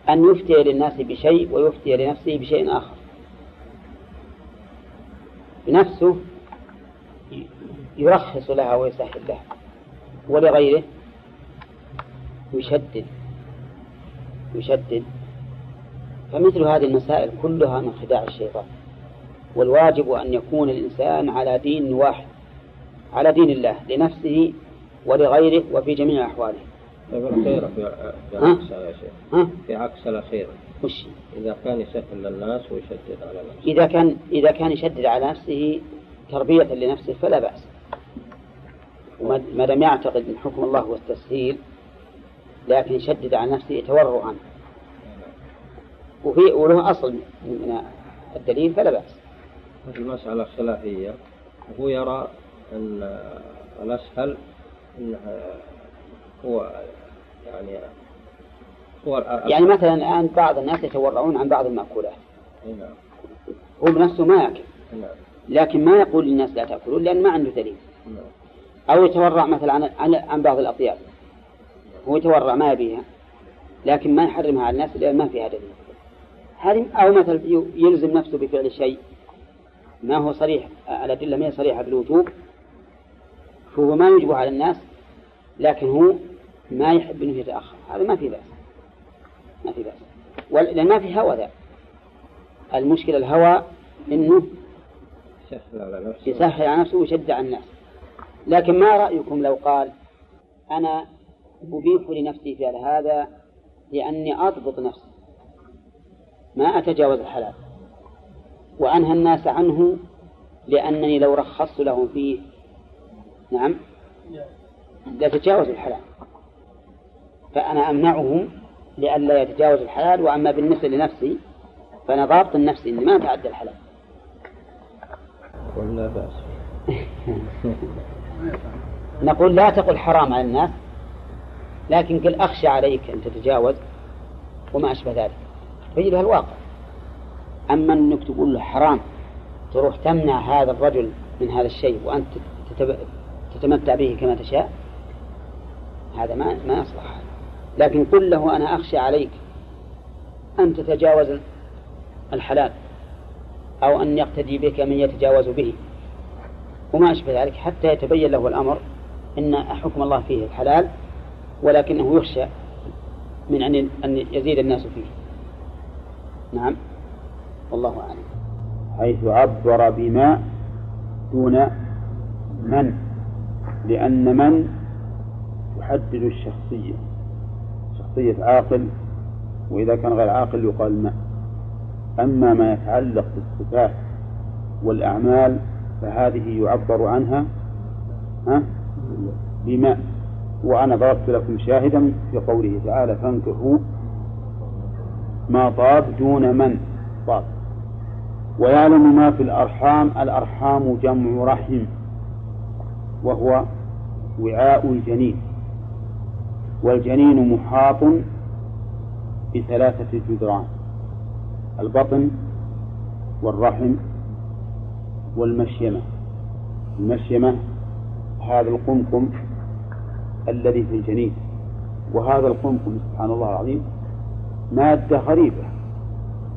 أن يفتي للناس بشيء ويفتي لنفسه بشيء آخر. بنفسه يرخص لها ويسهل لها ولغيره يشدد. يشدد. فمثل هذه المسائل كلها من خداع الشيطان. والواجب أن يكون الإنسان على دين واحد على دين الله لنفسه ولغيره وفي جميع أحواله. طيب الخير في عكس يا شيخ في عكس الأخير وش؟ إذا كان يسهل للناس ويشدد على نفسه. إذا كان إذا كان يشدد على نفسه تربية لنفسه فلا بأس. ما دام يعتقد أن حكم الله هو التسهيل لكن يشدد على نفسه تورعا. وفي وله أصل من الدليل فلا بأس. المسألة خلافية. وهو يرى أن الأسهل أنها هو يعني هو يعني مثلا الآن بعض الناس يتورعون عن بعض المأكولات. نعم. هو بنفسه ما يأكل. نعم. لكن ما يقول للناس لا تأكلون لأن ما عنده دليل. نعم. أو يتورع مثلا عن عن, بعض الأطياب هو يتورع ما يبيها لكن ما يحرمها على الناس لأن ما فيها دليل. هذه أو مثلا يلزم نفسه بفعل شيء ما هو صريح الأدلة ما هي صريحة بالوجوب فهو ما يجب على الناس لكن هو ما يحب أنه يتأخر. هذا ما في بأس. ما في بأس. لأن ما في هوى ذا. المشكلة الهوى أنه يسهل على نفسه ويشد على الناس. لكن ما رأيكم لو قال أنا أبيح لنفسي فعل هذا لأني أضبط نفسي. ما أتجاوز الحلال. وأنهى الناس عنه لأنني لو رخصت لهم فيه. نعم. لتجاوزوا الحلال. فأنا أمنعهم لئلا يتجاوزوا الحلال وأما بالنسبة لنفسي فأنا ضابط النفس إني ما أتعدى الحلال. ولا بأس. نقول لا تقل حرام على الناس. لكن قل أخشى عليك أن تتجاوز وما أشبه ذلك. فيجبها الواقع. أما أنك تقول له حرام تروح تمنع هذا الرجل من هذا الشيء وأنت تتمتع به كما تشاء هذا ما ما يصلح. لكن قل له أنا أخشى عليك أن تتجاوز الحلال أو أن يقتدي بك من يتجاوز به. وما أشبه ذلك. حتى يتبين له الأمر أن حكم الله فيه الحلال ولكنه يخشى من أن أن يزيد الناس فيه. نعم. والله أعلم. حيث عبر بما دون من. لأن من تحدد الشخصية. شخصية عاقل وإذا كان غير عاقل يقال ما. أما ما يتعلق بالصفات والأعمال فهذه يعبر عنها ها؟ بما. وأنا ضربت لكم شاهدا في قوله تعالى فانكحوا ما طاب دون من طاب. ويعلم ما في الأرحام الأرحام جمع رحم وهو وعاء الجنين والجنين محاط بثلاثة جدران البطن والرحم والمشيمة. المشيمة هذا القمقم الذي في الجنين. وهذا القمقم سبحان الله العظيم مادة غريبة.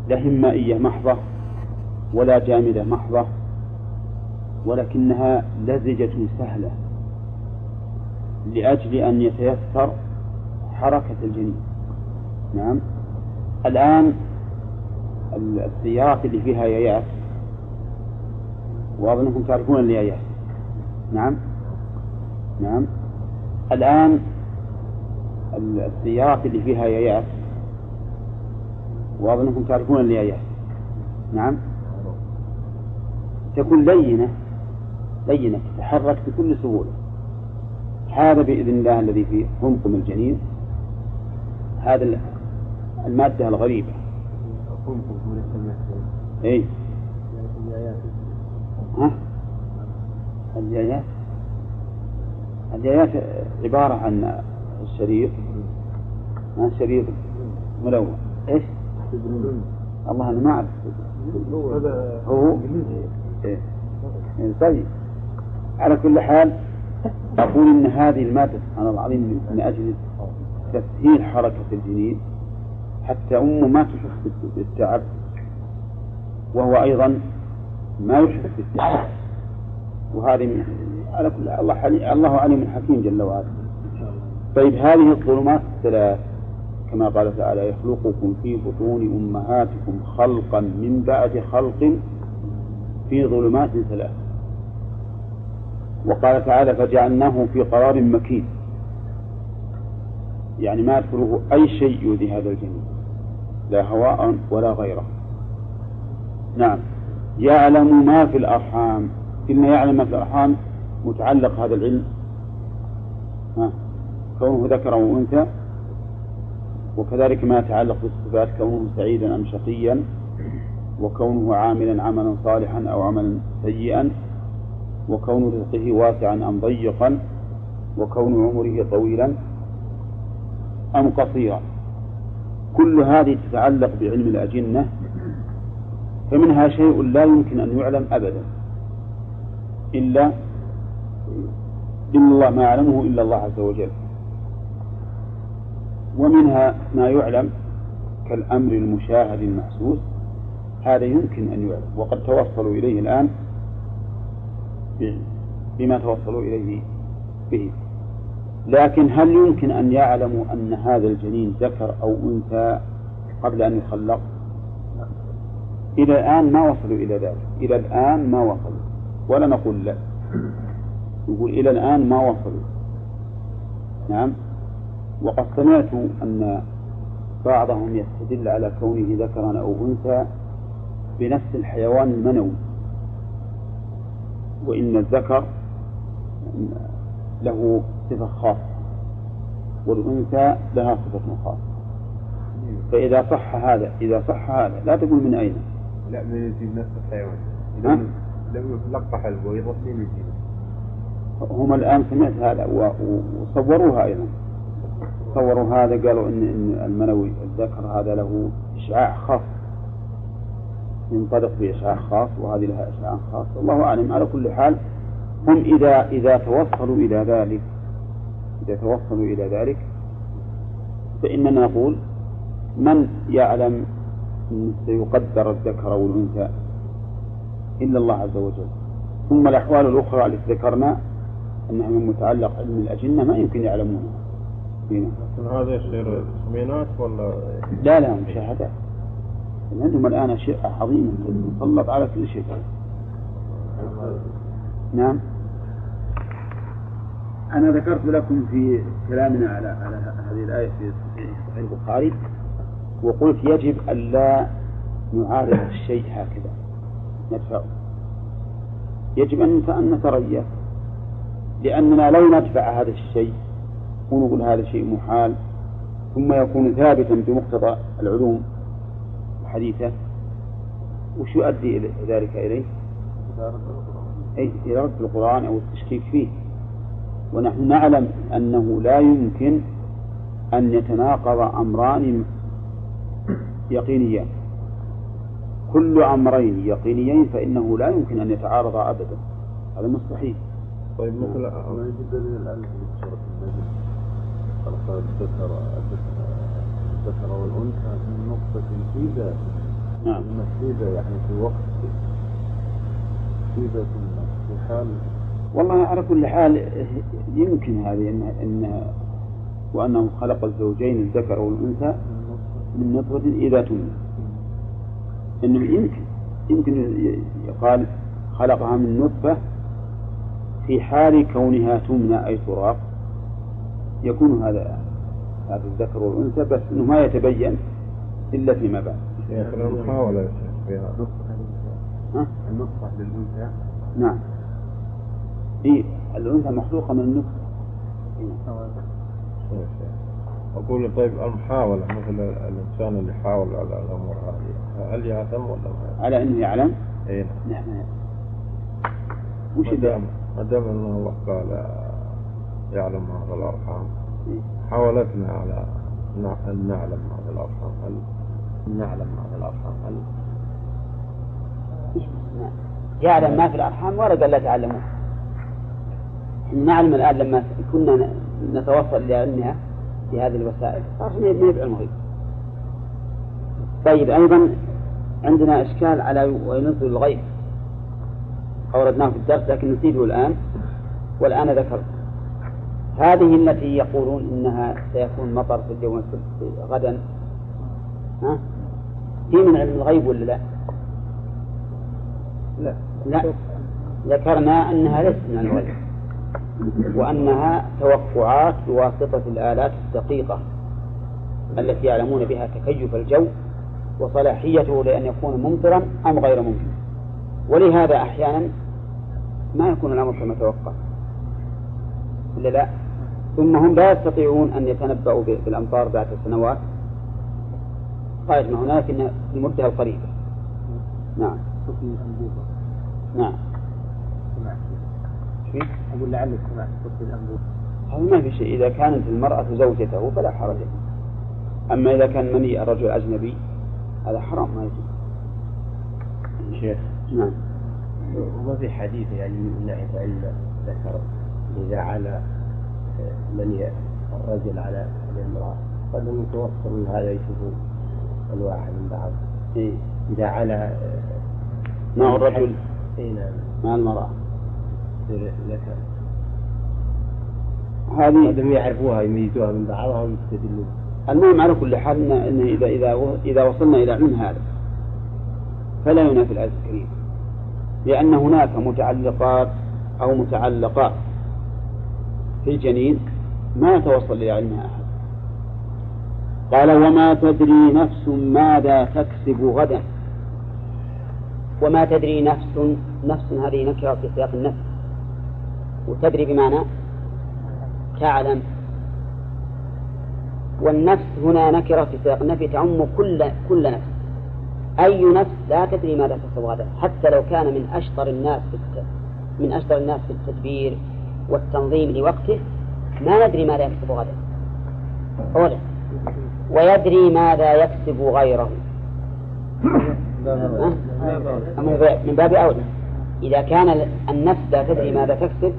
لا هي مائية محضة ولا جامدة محضة ولكنها لزجة سهلة لأجل أن يتيسر حركة الجنين. نعم. الآن السيارات اللي فيها يايات وأظنكم تعرفون اليايات نعم. نعم. الآن السيارات اللي فيها يايات وأظنكم تعرفون اليايات نعم. تكون لينة لينة تتحرك بكل سهولة. هذا بإذن الله الذي في قمقم الجنين. هذا المادة الغريبة. اي ها؟ الجايات عبارة عن الشريط ها شريط ملون. إيش؟ الله أنا ما أعرف. هو؟ إيه. إيه، طيب. على كل حال أقول إن هذه المادة سبحان الله العظيم من أجل تسهيل حركة الجنين حتى أمه ما تحس بالتعب وهو أيضا ما يحس بالتعب. وهذه على كل الله حلي الله عليم حكيم جل وعلا. طيب هذه الظلمات الثلاث. كما قال تعالى يخلقكم في بطون أمهاتكم خلقا من بعد خلق في ظلمات ثلاث. وقال تعالى فجعلناه في قرار مكين. يعني ما يدخله أي شيء يؤذي هذا الجنين لا هواء ولا غيره. نعم. يعلم ما في الأرحام. إن يعلم ما في الأرحام متعلق هذا العلم. ها؟ كونه ذكر أو أنثى وكذلك ما يتعلق بالصفات كونه سعيدا أم شقيا وكونه عاملا عملا صالحا أو عملا سيئا وكون رزقه واسعا أم ضيقا وكون عمره طويلا أم قصيرا. كل هذه تتعلق بعلم الأجنة فمنها شيء لا يمكن أن يعلم أبدا إلا إلا الله ما يعلمه إلا الله عز وجل. ومنها ما يعلم كالأمر المشاهد المحسوس هذا يمكن أن يعلم. وقد توصلوا إليه الآن بما توصلوا إليه به. لكن هل يمكن أن يعلموا أن هذا الجنين ذكر أو أنثى قبل أن يخلق؟ إلى الآن ما وصلوا إلى ذلك. إلى الآن ما وصلوا. ولا نقول لا. نقول إلى الآن ما وصلوا نعم. وقد سمعت أن بعضهم يستدل على كونه ذكرا أو أنثى بنفس الحيوان المنوي. وإن الذكر له صفة خاصة والأنثى لها صفة خاصة. فإذا صح هذا إذا صح هذا لا تقول من أين؟ لا من يجيب نفس الحيوان؟ لو لقح البيضة من يجيب. هم الآن سمعت هذا وصوروها أيضا. صوروا هذا قالوا إن إن المنوي الذكر هذا له إشعاع خاص. ينطلق بإشعاع خاص وهذه لها إشعاع خاص. والله أعلم. على كل حال هم إذا إذا توصلوا إلى ذلك إذا توصلوا إلى ذلك فإننا نقول من يعلم أن سيقدر الذكر أو الأنثى إلا الله عز وجل؟ ثم الأحوال الأخرى التي ذكرنا أنها من متعلق علم الأجنة ما يمكن يعلمونها هنا. لكن هذا يصير تخمينات ولا لا لا مشاهدات. عندهم الآن أشياء عظيمة مسلط على كل شيء. نعم. أنا ذكرت لكم في كلامنا على على هذه الآية في صحيح البخاري وقلت يجب ألا نعارض الشيء هكذا. ندفعه. يجب أن أن نتريث. لأننا لو ندفع هذا الشيء ونقول هذا شيء محال ثم يكون ثابتا بمقتضى العلوم الحديثة وش يؤدي ذلك إليه؟ أي إلى رد القرآن أو التشكيك فيه. ونحن نعلم أنه لا يمكن أن يتناقض أمران يقينيان. كل أمرين يقينيين فإنه لا يمكن أن يتعارضا أبدا. هذا مستحيل. طيب مثل ما يجب دليل الآن في سورة النجم خلق الذكر الذكر والأنثى من نقطة في ذاته. نعم. المسجدة يعني في وقت. ذات في حال. والله على كل حال يمكن هذه إن, إن وأنه خلق الزوجين الذكر والأنثى من نطفة إذا تمنى إنه يمكن. يمكن يقال خلقها من نطفة في حال كونها تمنى أي تراق يكون هذا هذا الذكر والأنثى بس إنه ما يتبين إلا فيما بعد. يا شيخ فيها. ها؟ النطفة للأنثى. نعم. إيه الأنثى مخلوقة من النطفة. أقول طيب المحاولة مثل الإنسان اللي يحاول على الأمور هذه هل يعلم ولا ما على أنه يعلم؟ أي نعم. وش اللي دام دام أن الله قال يعلم ما في الأرحام إيه؟ حاولتنا على أن نعلم ما في الأرحام. هل نعلم ما في الأرحام؟ هل يعلم ما في الأرحام ولا قال لا تعلموه نعلم الآن لما كنا نتوصل لعلمها بهذه الوسائل. ما يفعل الغيب طيب أيضا عندنا إشكال على وينزل الغيب أوردناه في الدرس لكن نسيبه الآن والآن ذكرت. هذه التي يقولون إنها سيكون مطر في اليوم السبت غدا. ها؟ في من علم الغيب ولا لا؟ لا. لا. ذكرنا أنها ليست من الغيب. وأنها توقعات بواسطة الآلات الدقيقة التي يعلمون بها تكيف الجو وصلاحيته لأن يكون ممطرا أم غير ممطر. ولهذا أحيانا ما يكون الأمر كما توقع. ولا لا؟ ثم هم لا يستطيعون أن يتنبأوا بالأمطار بعد سنوات. قائد ما هناك في المدة القريبة نعم. نعم؟ أقول لعلك سمعت صوت الأنبوب. هذا ما في شيء. إذا كانت المرأة زوجته فلا حرج أما إذا كان مني الرجل أجنبي هذا حرام ما يجوز. شيخ. نعم. وما في حديث يعني من ناحية علم ذكر إذا على من الرجل على الامرأة. قد يتوصل من هذا يشوفوا الواحد من بعض. إيه؟ إذا على مع الرجل. اي نعم. مع المرأة. ذكر هذه هذا يعرفوها يميزوها من بعضها ويستدلون المهم على كل حال إن إذا إذا إذا وصلنا إلى علم هذا فلا ينافي الكريمة لأن هناك متعلقات أو متعلقات في الجنين ما يتوصل إلى علمها أحد. قال وما تدري نفس ماذا تكسب غدا. وما تدري نفس نفس هذه نكرة في سياق النفس. وتدري بمعنى تعلم. والنفس هنا نكرة في سياق النفي تعم كل كل نفس. أي نفس لا تدري ماذا تكسب غدا حتى لو كان من أشطر الناس في. من أشطر الناس في التدبير والتنظيم لوقته ما ندري ماذا يكسب غدا أولا ويدري ماذا يكسب غيره؟ من باب أولى إذا كان النفس لا تدري ماذا تكسب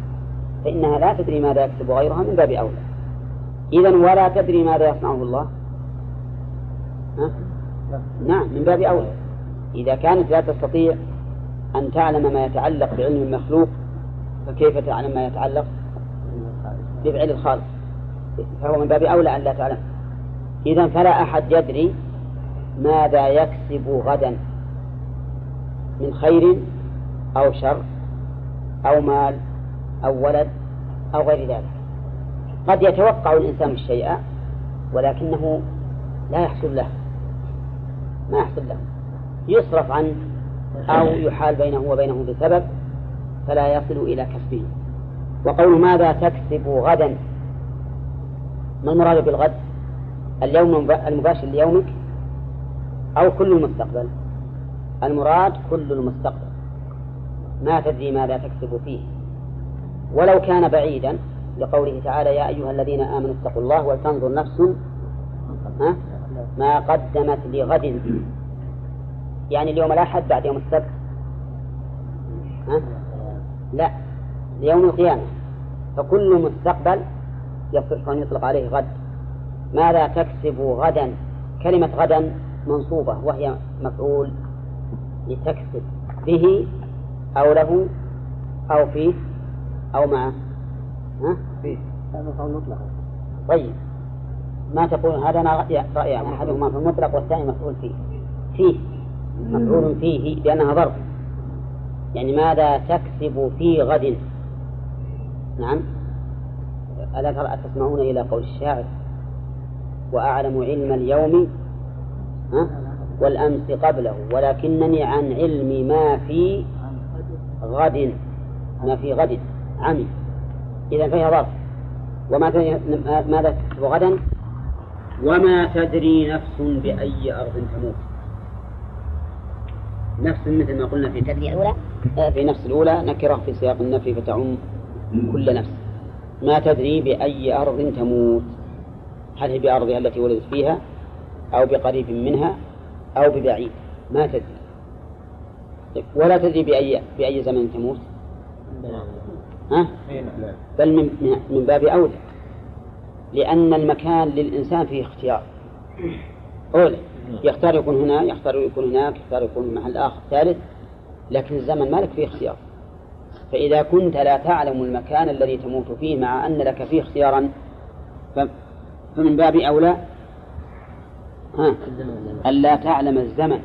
فإنها لا تدري ماذا يكسب غيرها من باب أولى إذا ولا تدري ماذا يصنعه الله ها؟ نعم من باب أولى إذا كانت لا تستطيع أن تعلم ما يتعلق بعلم المخلوق فكيف تعلم ما يتعلق بفعل الخالق؟ فهو من باب أولى أن لا تعلم. إذا فلا أحد يدري ماذا يكسب غدا من خير أو شر أو مال أو ولد أو غير ذلك. قد يتوقع الإنسان الشيء ولكنه لا يحصل له. ما يحصل له. يصرف عنه أو يحال بينه وبينه بسبب فلا يصل إلى كسبه. وقول ماذا تكسب غدا؟ ما المراد بالغد؟ اليوم المباشر ليومك أو كل المستقبل؟ المراد كل المستقبل. ما تدري ماذا تكسب فيه. ولو كان بعيدا لقوله تعالى يا أيها الذين آمنوا اتقوا الله ولتنظر نفس ما قدمت لغد. يعني اليوم الأحد بعد يوم السبت؟ ها؟ لا ليوم القيامة. فكل مستقبل يصح أن يطلق عليه غد. ماذا تكسب غدا؟ كلمة غدا منصوبة وهي مفعول لتكسب به أو له أو فيه أو معه. ها؟ فيه. مفعول مطلق. طيب. ما تقول هذا أنا رأيان أحدهما في المطلق والثاني مفعول فيه. فيه. مفعول فيه لأنها ظرف. يعني ماذا تكسب في غد؟ نعم. ألا ترى تسمعون إلى قول الشاعر؟ وأعلم علم اليوم ها؟ والأمس قبله ولكنني عن علم ما في غد. ما في غد. عمي. إذا فهي ظرف. وما ماذا تكسب غدا؟ وما تدري نفس بأي أرض تموت. نفس مثل ما قلنا في تدري الأولى في نفس الأولى نكرة في سياق النفي فتعم كل نفس. ما تدري بأي أرض تموت. هل هي بأرضها التي ولدت فيها أو بقريب منها أو ببعيد. ما تدري. ولا تدري بأي بأي زمن تموت. ها؟ بل من من باب أولى. لأن المكان للإنسان فيه اختيار. أولى يختار يكون هنا يختار يكون هناك يختار يكون محل آخر. ثالث لكن الزمن مالك فيه اختيار. فإذا كنت لا تعلم المكان الذي تموت فيه مع أن لك فيه اختيارا فمن باب أولى ها ألا تعلم الزمن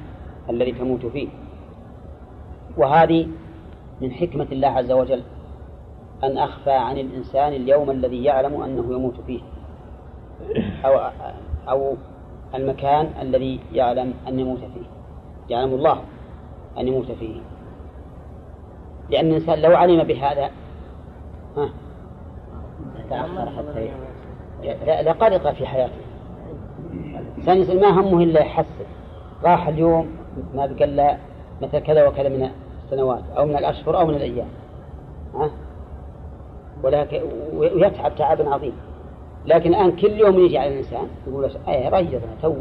الذي تموت فيه. وهذه من حكمة الله عز وجل. أن أخفى عن الإنسان اليوم الذي يعلم أنه يموت فيه. أو أو المكان الذي يعلم أن يموت فيه. يعلم الله أن يموت فيه. لأن الإنسان لو علم بهذا ها تأخر حتى لقلق في حياته. الإنسان ما همه إلا يحسن. راح اليوم ما بقى مثل كذا وكذا من السنوات أو من الأشهر أو من الأيام. ها؟ ولكن ويتعب تعبا عظيما لكن الآن كل يوم يجي على الإنسان يقول أي ريضنا تو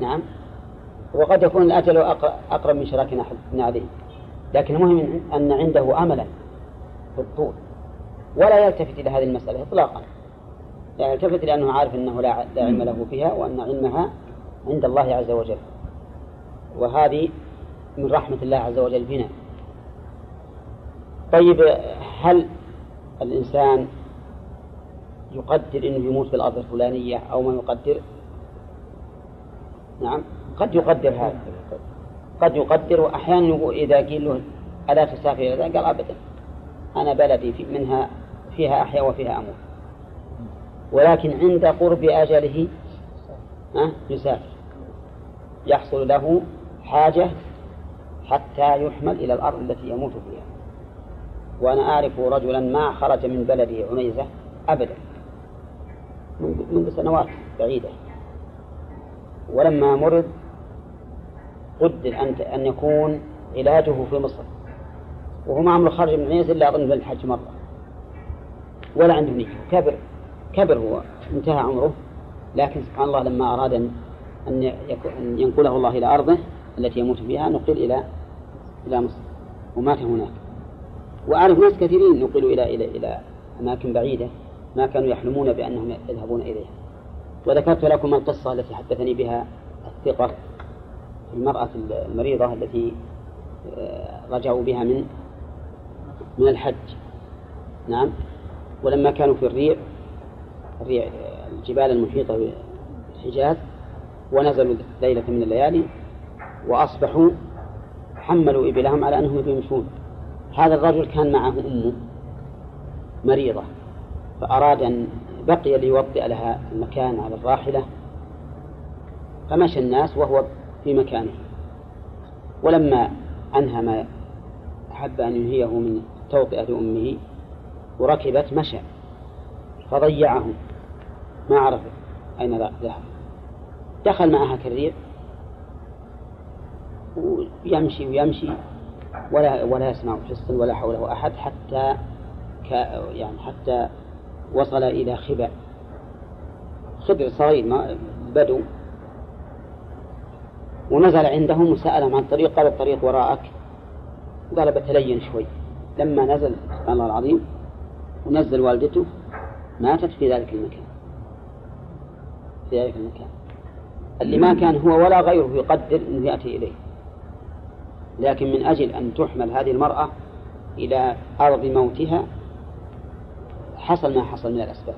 نعم. وقد يكون الأجل أقرب من شراكنا عليه. لكن المهم أن عنده أملا في الطول. ولا يلتفت إلى هذه المسألة إطلاقا. لا يلتفت لأنه عارف أنه لا علم له فيها وأن علمها عند الله عز وجل. وهذه من رحمة الله عز وجل بنا. طيب هل الإنسان يقدر أنه يموت في الأرض الفلانية أو ما يقدر. نعم قد يقدر هذا. قد يقدر وأحيانا إذا قيل له ألا تسافر إلى قال أبدا. أنا بلدي في منها فيها أحيا وفيها أموت ولكن عند قرب أجله يسافر. يحصل له حاجة حتى يحمل إلى الأرض التي يموت فيها. وأنا أعرف رجلا ما خرج من بلده عنيزة أبدا منذ سنوات بعيدة. ولما مرض قدر أن أن يكون علاجه في مصر. وهو ما عمره خرج من عنيزة إلا أظن للحج مرة. ولا عنده نية. كبر كبر هو. انتهى عمره. لكن سبحان الله لما أراد أن أن ينقله الله إلى أرضه التي يموت فيها نقل إلى إلى مصر. ومات هناك. وأعرف ناس كثيرين نقلوا إلى إلى إلى أماكن بعيدة ما كانوا يحلمون بأنهم يذهبون إليها. وذكرت لكم القصة التي حدثني بها الثقة المرأة المريضة التي آه، رجعوا بها من من الحج. نعم. ولما كانوا في الريع الريع الجبال المحيطة بالحجاز ونزلوا ليلة من الليالي وأصبحوا حملوا إبلهم على أنهم يمشون. هذا الرجل كان معه أمه مريضة فأراد أن بقي ليوطئ لها المكان على الراحلة. فمشى الناس وهو في مكانه. ولما أنهى ما أحب أن ينهيه من توطئة أمه وركبت مشى فضيعه. ما عرف أين ذهب. دخل معها كرير ويمشي ويمشي. ولا ولا يسمع حس ولا حوله أحد حتى يعني حتى وصل إلى خبع خبع صغير بدو. ونزل عندهم وسألهم عن الطريق قال الطريق وراءك. قال بتلين شوي. لما نزل سبحان الله العظيم ونزل والدته ماتت في ذلك المكان. في ذلك المكان. اللي ما كان هو ولا غيره يقدر أنه يأتي إليه. لكن من أجل أن تحمل هذه المرأة إلى أرض موتها حصل ما حصل من الأسباب.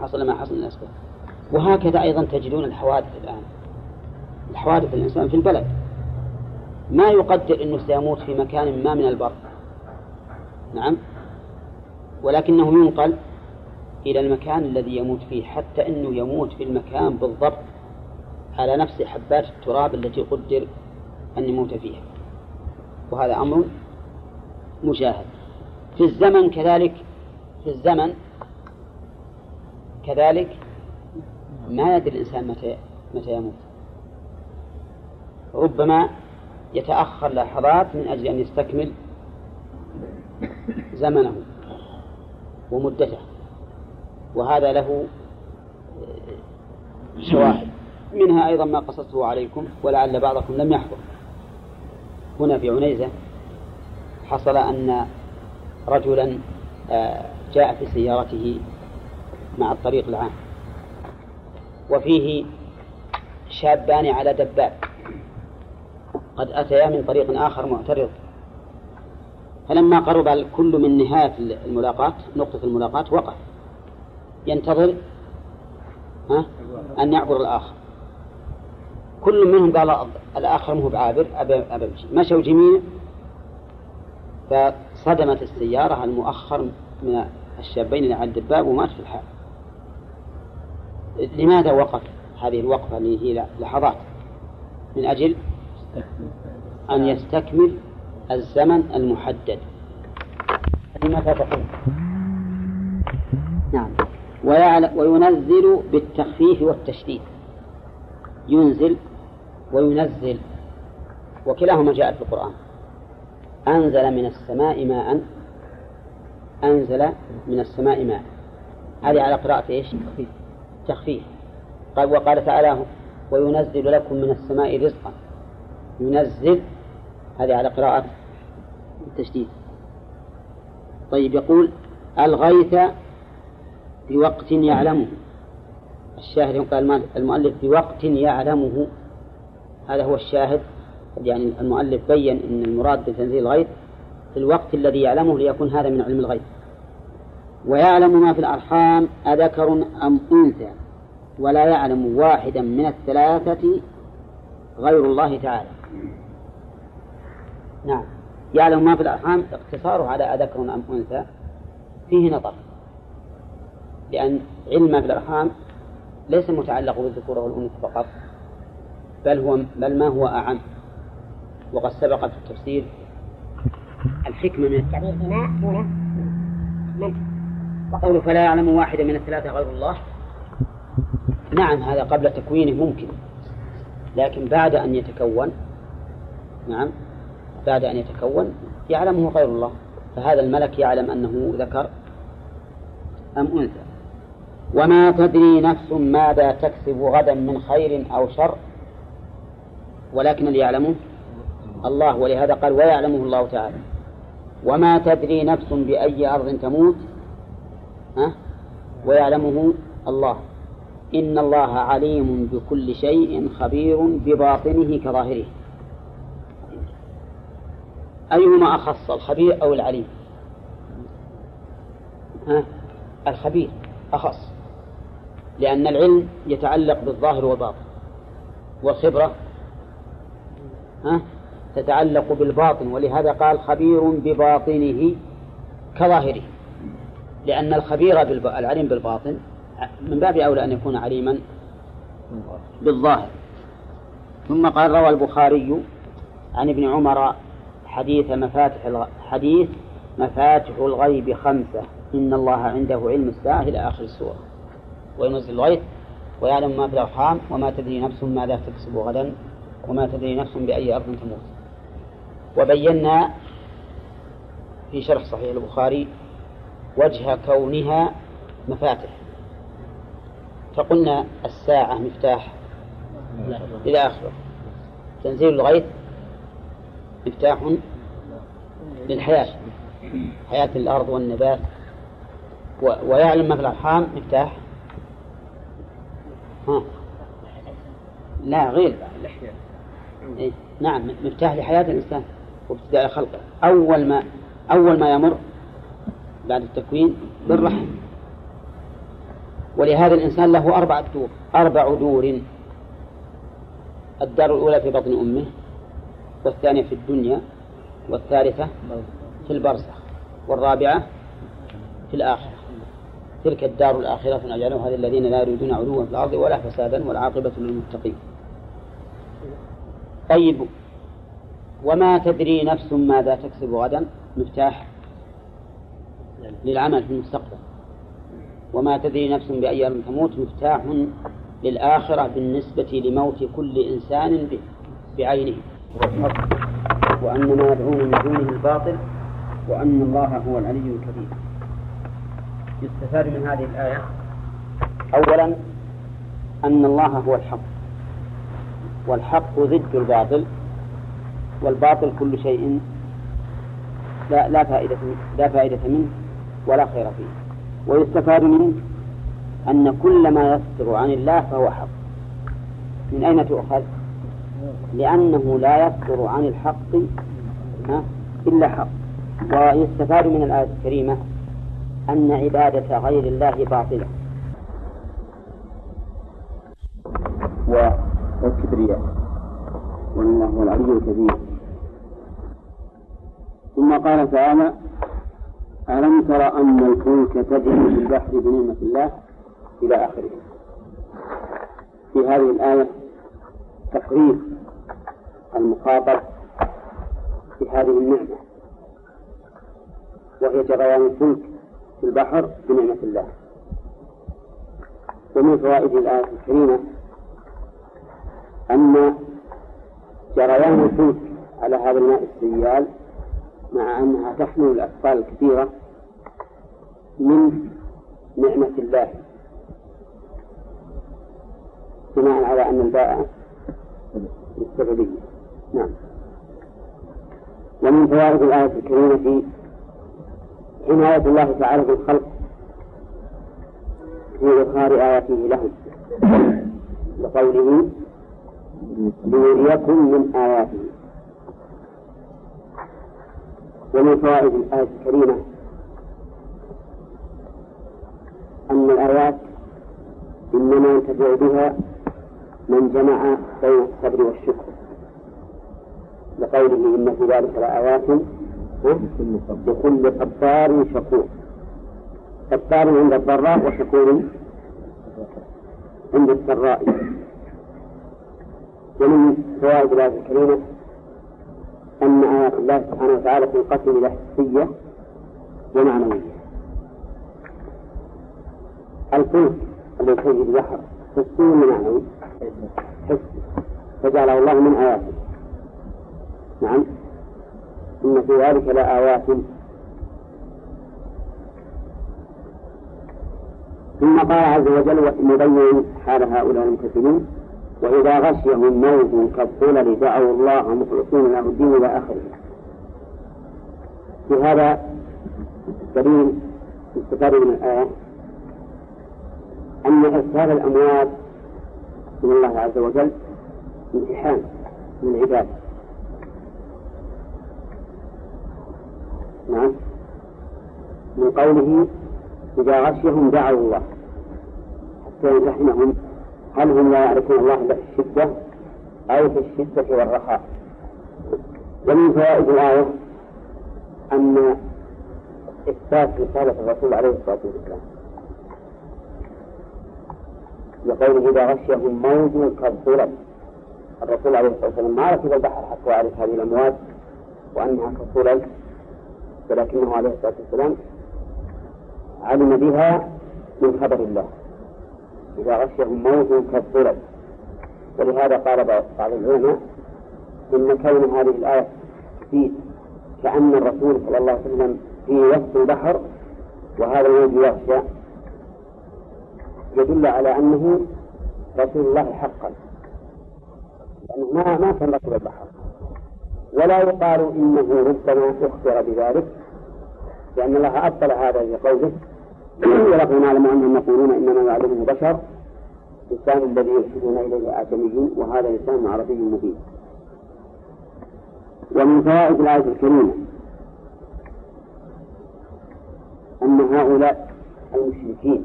حصل ما حصل من الأسباب. وهكذا أيضا تجدون الحوادث الآن. الحوادث الإنسان في البلد. ما يقدر أنه سيموت في مكان ما من البر. نعم. ولكنه ينقل إلى المكان الذي يموت فيه حتى أنه يموت في المكان بالضبط على نفس حبات التراب التي قدر أن يموت فيها. وهذا أمر مشاهد في الزمن كذلك في الزمن كذلك ما يدري الإنسان متى متى يموت. ربما يتأخر لحظات من أجل أن يستكمل زمنه ومدته. وهذا له شواهد. منها أيضا ما قصصته عليكم ولعل بعضكم لم يحضر. هنا في عنيزة حصل أن رجلا آه، جاء في سيارته مع الطريق العام. وفيه شابان على دباب. قد أتيا من طريق آخر معترض. فلما قرب كل من نهاية الملاقاة نقطة الملاقاة وقف. ينتظر أن يعبر الآخر. كل منهم قال الآخر مو بعابر أبى أبى مشوا جميع. فصدمت السيارة المؤخر من الشابين اللي على الدباب ومات في الحال لماذا وقف هذه الوقفة؟ اللي هي لحظات. من أجل أن يستكمل الزمن المحدد. متى تقول. نعم. وينزل بالتخفيف والتشديد. ينزل وينزل وكلاهما جاء في القرآن. أنزل من السماء ماء أنزل من السماء ماء. هذه على قراءة إيش؟ تخفيف. قال وقال تعالى وينزل لكم من السماء رزقا. ينزل هذه على قراءة التشديد. طيب يقول ألغيث بوقت يعلمه. الشاهد قال المؤلف بوقت يعلمه. هذا هو الشاهد. يعني المؤلف بين أن المراد بتنزيل الغيث في الوقت الذي يعلمه ليكون هذا من علم الغيب ويعلم ما في الأرحام أذكر أم أنثى ولا يعلم واحدا من الثلاثة غير الله تعالى. نعم. يعلم ما في الأرحام اقتصاره على أذكر أم أنثى. فيه نظر. لأن علم ما في الأرحام ليس متعلق بالذكور والأنثى فقط. بل هو بل ما هو أعم. وقد سبق في التفسير الحكمة من التعبير. بما دون من؟ وقوله فلا يعلم واحدا من الثلاثة غير الله. نعم هذا قبل تكوينه ممكن. لكن بعد أن يتكون نعم بعد أن يتكون يعلمه غير الله. فهذا الملك يعلم أنه ذكر أم أنثى. وما تدري نفس ماذا تكسب غدا من خير أو شر ولكن اللي يعلمه الله ولهذا قال ويعلمه الله تعالى وما تدري نفس بأي أرض تموت ها؟ ويعلمه الله إن الله عليم بكل شيء خبير بباطنه كظاهره أيهما أخص الخبير أو العليم؟ ها؟ الخبير أخص لأن العلم يتعلق بالظاهر والباطن والخبرة تتعلق بالباطن ولهذا قال خبير بباطنه كظاهره. لأن الخبير العليم بالباطن من باب أولى أن يكون عليما بالظاهر. ثم قال روى البخاري عن ابن عمر حديث مفاتح حديث مفاتح الغيب خمسة. إن الله عنده علم الساعة إلى آخر السورة. وينزل الغيث ويعلم ما في الأرحام وما تدري نفس ماذا تكسب غدا. وما تدري نفس بأي أرض تموت. وبينا في شرح صحيح البخاري وجه كونها مفاتح. فقلنا الساعة مفتاح إلى آخره. تنزيل الغيث مفتاح للحياة. حياة الأرض والنبات. ويعلم ما في الأرحام مفتاح. ها. لا غير. إيه؟ نعم مفتاح لحياة الإنسان وابتداء خلقه أول ما أول ما يمر بعد التكوين بالرحم. ولهذا الإنسان له أربعة دور. أربع دور. الدار الأولى في بطن أمه والثانية في الدنيا والثالثة في البرزخ والرابعة في الآخرة. تلك الدار الآخرة نجعلها للذين لا يريدون علوا في الأرض ولا فسادا والعاقبة للمتقين. طيب وما تدري نفس ماذا تكسب غدا؟ مفتاح للعمل في المستقبل. وما تدري نفس بأي أرض تموت؟ مفتاح للآخرة بالنسبة لموت كل إنسان بعينه. وأن ما يدعون من دونه الباطل وأن الله هو العلي الكبير. يستفاد من هذه الآية. أولا أن الله هو الحق. والحق ضد الباطل والباطل كل شيء لا لا فائدة لا فائدة منه ولا خير فيه. ويستفاد منه أن كل ما يصدر عن الله فهو حق. من أين تؤخذ؟ لأنه لا يصدر عن الحق إلا حق. ويستفاد من الآية الكريمة أن عبادة غير الله باطلة. والكبرياء وأن الله هو العلي الكبير. ثم قال تعالى ألم تر أن الفلك تجري في البحر بنعمة الله إلى آخره؟ في هذه الآية تقرير المخاطب بهذه النعمة وهي جريان الفلك في البحر بنعمة الله. ومن فوائد الآية الكريمة أن جريان الفلك على هذا الماء السيال مع أنها تحمل الأثقال الكثيرة من نعمة الله. بناء على أن الباء للسببية نعم. ومن فوائد الآية الكريمة عناية الله تعالى بالخلق في إظهار آياته لهم. لقوله ليريكم من آياته. ومن فوائد الآية الكريمة أن الآيات إنما ينتفع بها من جمع بين الصبر والشكر. لقوله إن في ذلك لآيات لكل صبار شكور. صبار عند الضراء وشكور عند السراء. ومن فوائد الآية الكريمة أن آيات الله سبحانه وتعالى تنقسم إلى حسية ومعنوية. الفلك الذي تجري البحر حسي ومعنوي. حسي فجعله الله من آياته. نعم. إن في ذلك لآيات. ثم قال عز وجل مبين حال هؤلاء المكذبين وإذا غشيهم موج كالظلل دعوا الله مخلصين له الدين إلى آخره. في هذا دليل استفاد من الآية أن إرسال الأموات من الله عز وجل امتحان من عباده نعم. من قوله إذا غشيهم دعوا الله. حتى يمتحنهم هل هم لا يعرفون الله إلا في الشدة أو في الشدة والرخاء؟ ومن فوائد الآية أن إثبات رسالة الرسول عليه الصلاة والسلام. لقوله إذا غشيهم موج كالظلل. الرسول عليه الصلاة والسلام ما ركب البحر حتى يعرف هذه الأمواج وأنها كالظلل ولكنه عليه الصلاة والسلام علم بها من خبر الله. إذا غشيهم موت كالظلل ولهذا قال بعض العلماء إن كون هذه الآية في كأن الرسول صلى الله عليه وسلم في وسط البحر وهذا الموج يغشى يدل على أنه رسول الله حقا. لأنه ما ما كان رسول البحر. ولا يقال إنه ربما أخبر بذلك لأن الله أبطل هذا بقوله. ولقد نعلم أنهم يقولون إنما يعلمه بشر لسان الذي يلحدون إليه آدميين وهذا لسان عربي مبين. ومن فوائد الآية الكريمة أن هؤلاء المشركين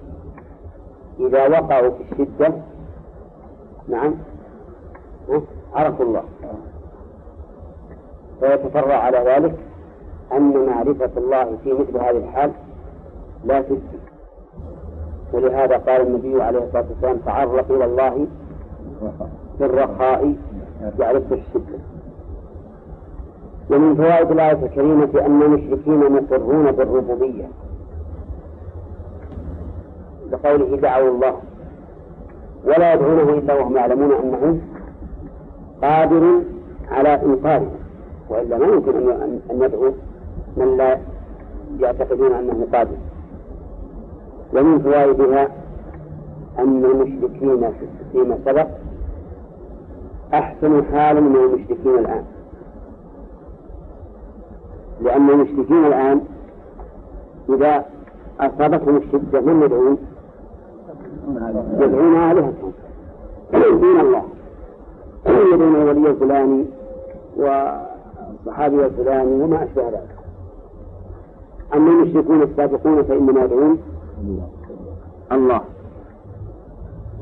إذا وقعوا في الشدة نعم عرفوا الله. ويتفرع على ذلك أن معرفة الله في مثل هذه الحال لا تجزي ولهذا قال النبي عليه الصلاة والسلام تعرف إلى الله في الرخاء يعرفه الشدة ومن فوائد الآية الكريمة أن المشركين مقرون بالربوبية. لقوله دعوا الله. ولا يدعونه إلا وهم يعلمون أنه قادر على إنقاذه وإلا ما يمكن أن يدعو من لا يعتقدون أنه قادر. ومن فوائدها أن المشركين فيما سبق أحسن حالا من المشركين الآن. لأن المشركين الآن إذا أصابتهم الشدة من يدعون؟ يدعون آلهتهم. دون الله. يدعون الولي الفلاني والصحابي الفلاني وما أشبه ذلك. أما المشركون السابقون فإنما يدعون الله.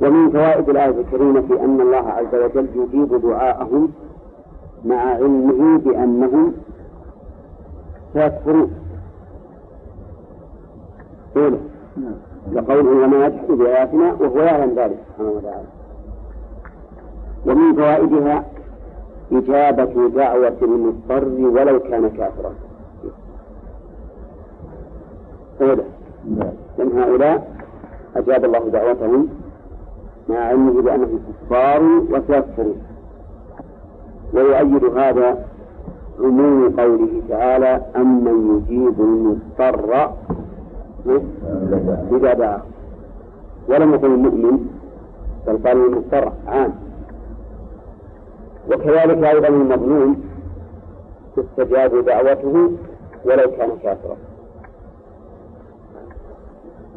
ومن فوائد الآية الكريمة أن الله عز وجل يجيب دعاءهم مع علمه بأنهم سيكفرون. قوله. لقوله وما يجحد بآياتنا وهو يعلم ذلك سبحانه وتعالى. ومن فوائدها إجابة دعوة المضطر ولو كان كافرا. أولى لأن هؤلاء أجاب الله دعوتهم مع علمه بأنهم كفار وسيكفرون ويؤيد هذا عموم قوله تعالى أمن يجيب المضطر إذا دعاه. ولم يقل المؤمن بل قال المضطر عام. وكذلك أيضا المظلوم تستجاب دعوته ولو كان كافرا.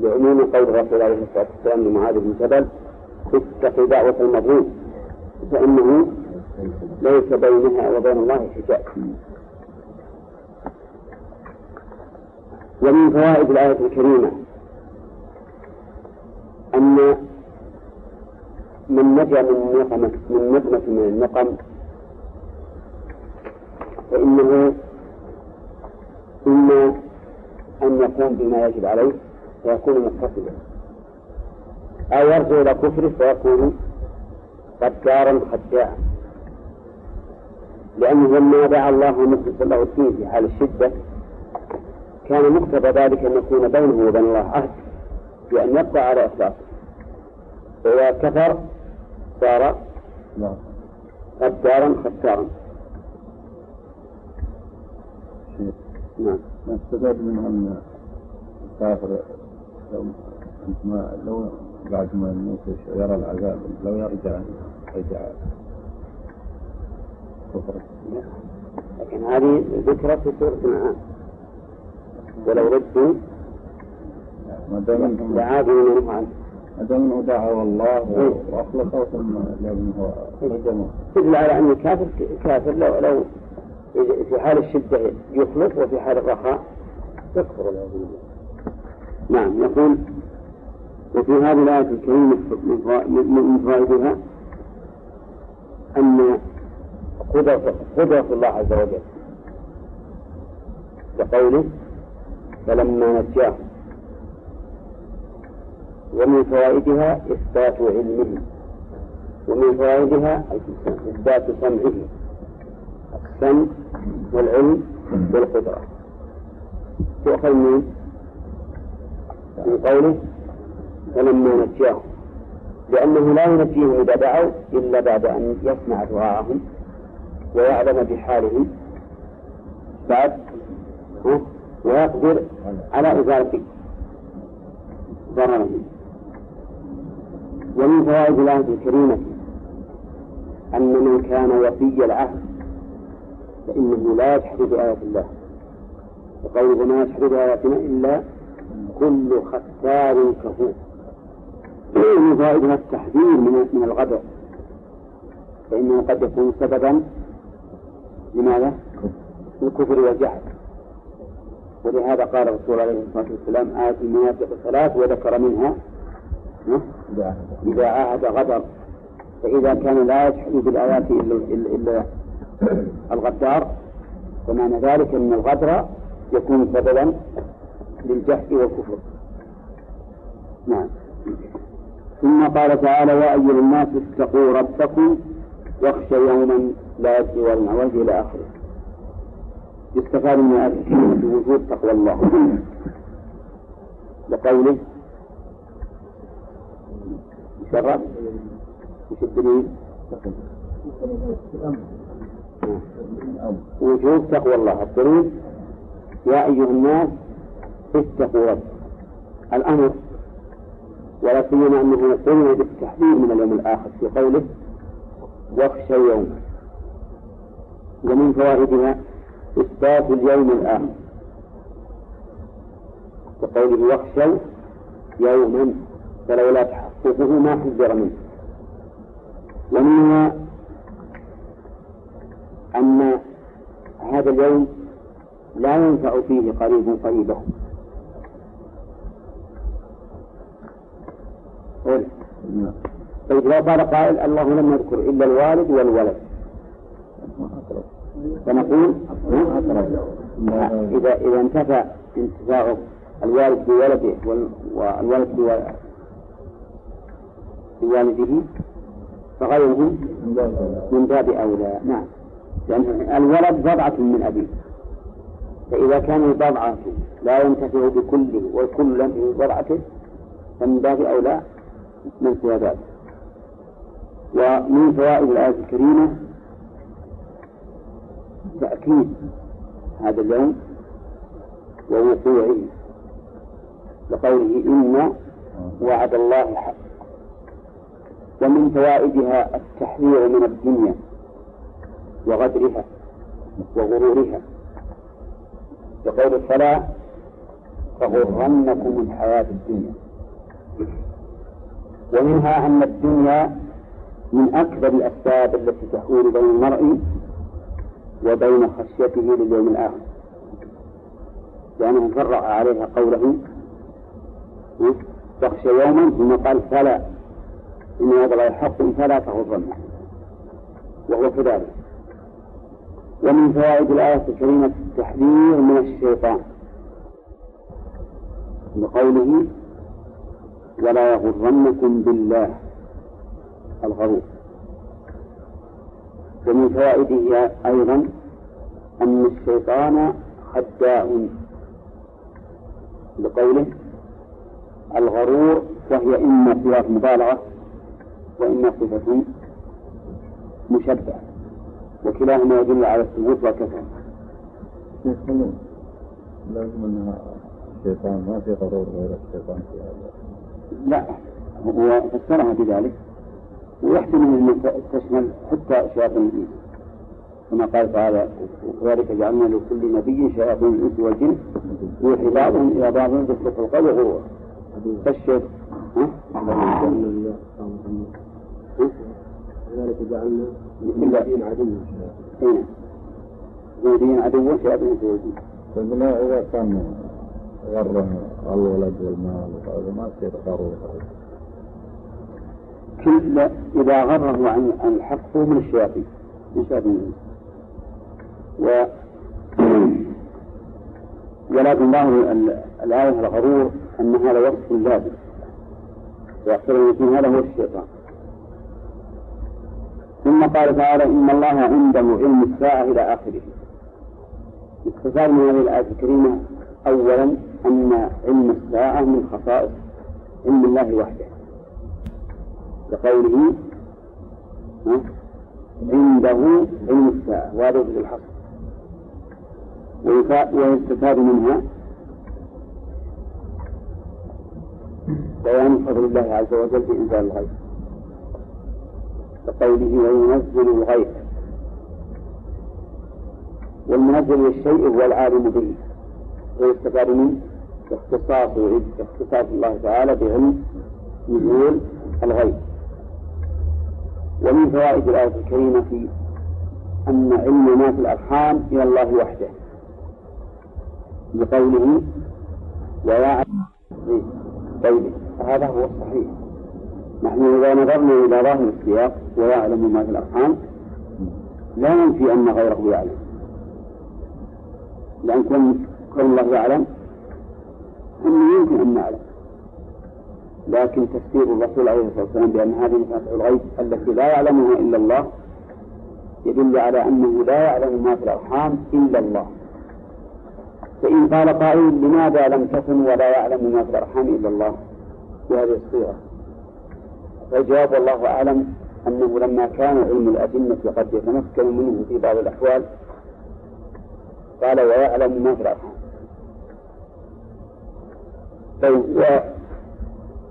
لعموم قول الرسول عليه الصلاة والسلام لمعاذ بن جبل اتق دعوة المظلوم. فإنه ليس بينها وبين الله حجاب. ومن فوائد الآية الكريمة أن من نجا من نقمة من نقمة من النقم فإنه إما أن يقوم بما يجب عليه فيكون مقتصدا أو يرجع إلى كفره فيكون غدارا خداعا لأنه لما دعا الله مخلصا له الدين في حال الشدة كان مقتضى ذلك أن يكون بينه وبين الله عهد بأن يبقى على إخلاصه فإذا كفر صار غدارا خسارا نعم. نستفاد منها أن الكافر. ما لو بعد ما يموت يرى العذاب لو يرجع يرجع كفر. لكن هذه ذكرى في سورة الأنعام. ولو ردوا ما دام انهم لعادوا منه عنه. ما دام إنه دعا والله وأخلص ثم لازم هو هجمه تدل على أن الكافر كافر لو لو في حال الشدة يخلص وفي حال الرخاء يكفر. والعياذ بالله. نعم يقول وفي هذه الآية الكريمة من فوا- من فوائدها أن قدرة الله عز وجل كقوله فلما نجاه ومن فوائدها إثبات علمه ومن فوائدها إثبات سمعه السمع والعلم والقدرة. تؤخذ من من قوله فلما نجاهم لأنه لا ينجيهم إذا دعوا إلا بعد أن يسمع دعاءهم ويعلم بحالهم. بعد؟ ويقدر على إزالة ضررهم ومن فوائد الآية الكريمة أن من كان وفي العهد فإنه لا يجحد بآيات الله. وقوله ما يجحد بآياتنا إلا كل ختار كفور من فوائدها التحذير من من الغدر فإنه قد يكون سببا لماذا؟ الكفر والجهل ولهذا قال الرسول عليه الصلاة والسلام آية المنافق ثلاث وذكر منها ها؟ إذا عاهد غدر فإذا كان لا يجحد بالآيات إلا, إلا الغدار فمعنى ذلك أن الغدر يكون سببا للجهل والكفر. نعم. ثم قال تعالى يا أيها الناس اتقوا ربكم واخشوا يوما لا والد عن والده إلى آخره. يستفاد من هذه الكلمة وجود تقوى الله. لقوله شرف. وش الدليل؟ وجود تقوى الله. الدليل يا أيها الناس اتقوا رب الأمر ولا سيما أنه قلنا بالتحذير من اليوم الآخر في قوله واخشوا يوما ومن فوائدها إثبات اليوم الآخر. وقوله واخشوا يوما فلولا تحققه ما حذر منه. ومنها أن هذا اليوم لا ينفع فيه قريب قريبه طيب لو قال قائل الله لم يذكر إلا الوالد والولد. فنقول إذا إذا انتفى انتفاع الوالد بولده وال- والولد بو- بوالده فغيره من باب أولى. نعم. لأن الولد بضعة من أبيه. فإذا كان البضعة لا ينتفع بكله والكل ينتفع ببضعته فمن باب أولى من سوى ذلك ومن فوائد الآية الكريمة تأكيد هذا اليوم ووقوعه لقوله إن وعد الله حق ومن فوائدها التحذير من الدنيا وغدرها وغرورها. بقول الصلاة تغرنكم الحياة الدنيا. ومنها أن الدنيا من أكبر الأسباب التي تحول بين المرء وبين خشيته لليوم الآخر. لأنه فرع عليها قوله تخشى يوما ثم قال فلا إن هذا لا يحق فلا تغرنه وهو كذلك. ومن فوائد الآية الكريمة التحذير من الشيطان بقوله ولا يغرنكم بالله الغرور ومن فوائده أيضا أن الشيطان خداع بقوله الغرور وهي إما صيغة مبالغة وإما صفة مشبهة وكلاهما يدل على الثبوت والكثرة. لازم أن الشيطان ما في غرور غير الشيطان في هذا. لا هو فسرها بذلك ويحتمل أن تشمل حتى شياطين الإنس. كما قال تعالى وكذلك جعلنا لكل نبي شياطين الإنس والجن يوحي بعضهم إلى بعض بالصدق القول غرورا فالشيخ كذلك جعلنا للمؤمنين عدوا هنا يهوديين عدوا شياطين الجن طيب لا إذا كان غره الولد والمال وهذا ما يصير غرور كل إذا غره عن عن الحق فهو من الشياطين. من شياطين الإنس و ولكن ظاهر الآية الغرور أن هذا وصف لازم ويحصل يكون هذا هو الشيطان. ثم قال تعالى إن الله عنده علم الساعة إلى آخره. استفاد من هذه الآية الكريمة أولا أن علم الساعة من خصائص علم الله وحده. كقوله عنده علم الساعة وهذا بالحصر. ويستفاد منها بيان فضل الله عز وجل في إنزال الغيث كقوله وينزل الغيث والمنزل للشيء هو العالم به. ويستفاد منه اختصاص اختصاص الله تعالى بعلم نزول الغيث ومن فوائد الآية الكريمة في أن علم ما في الأرحام إلى الله وحده. بقوله ويعلم طيب هذا هو الصحيح. نحن إذا نظرنا إلى ظاهر السياق ويعلم ما في الأرحام لا ننفي أن غيره يعلم. لأن كون الله يعلم أنه يمكن أن نعلم لكن تفسير الرسول عليه الصلاة والسلام بأن هذه مفاتيح الغيب التي لا يعلمها إلا الله يدل على أنه لا يعلم ما في الأرحام إلا الله. فإن قال قائل لماذا لم تكن ولا يعلم ما في الأرحام إلا الله؟ بهذه الصورة فالجواب والله أعلم أنه لما كان علم الأجنة قد يتمكن منه في بعض الأحوال قال ويعلم ما في الأرحام. طيب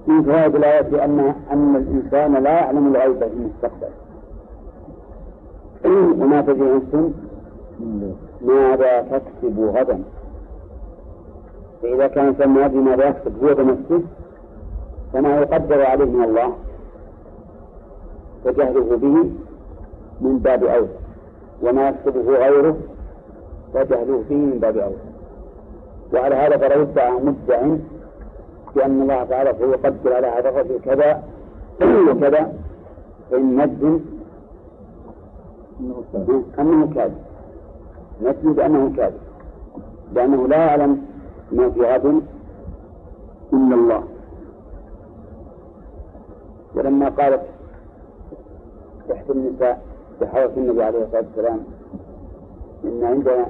ومن فوائد الآية أن أن الإنسان لا يعلم الغيب في المستقبل. وما تدري نفس ماذا تكسب غدا؟ فإذا كان الإنسان ما يدري ماذا يكسب؟ هو بنفسه. فما يقدر عليه من الله فجهله به من باب أولى وما يكسبه غيره فجهله فيه من باب أولى وعلى هذا فلو ادعى مدع بأن الله تعالى هو يقدر على هذا الرجل كذا وكذا. فإن نجزم أنه كاذب. نجزم بأنه كاذب. لأنه لا يعلم ما في غد إلا الله. ولما قالت إحدى النساء بحضرة النبي عليه الصلاة والسلام إن عندنا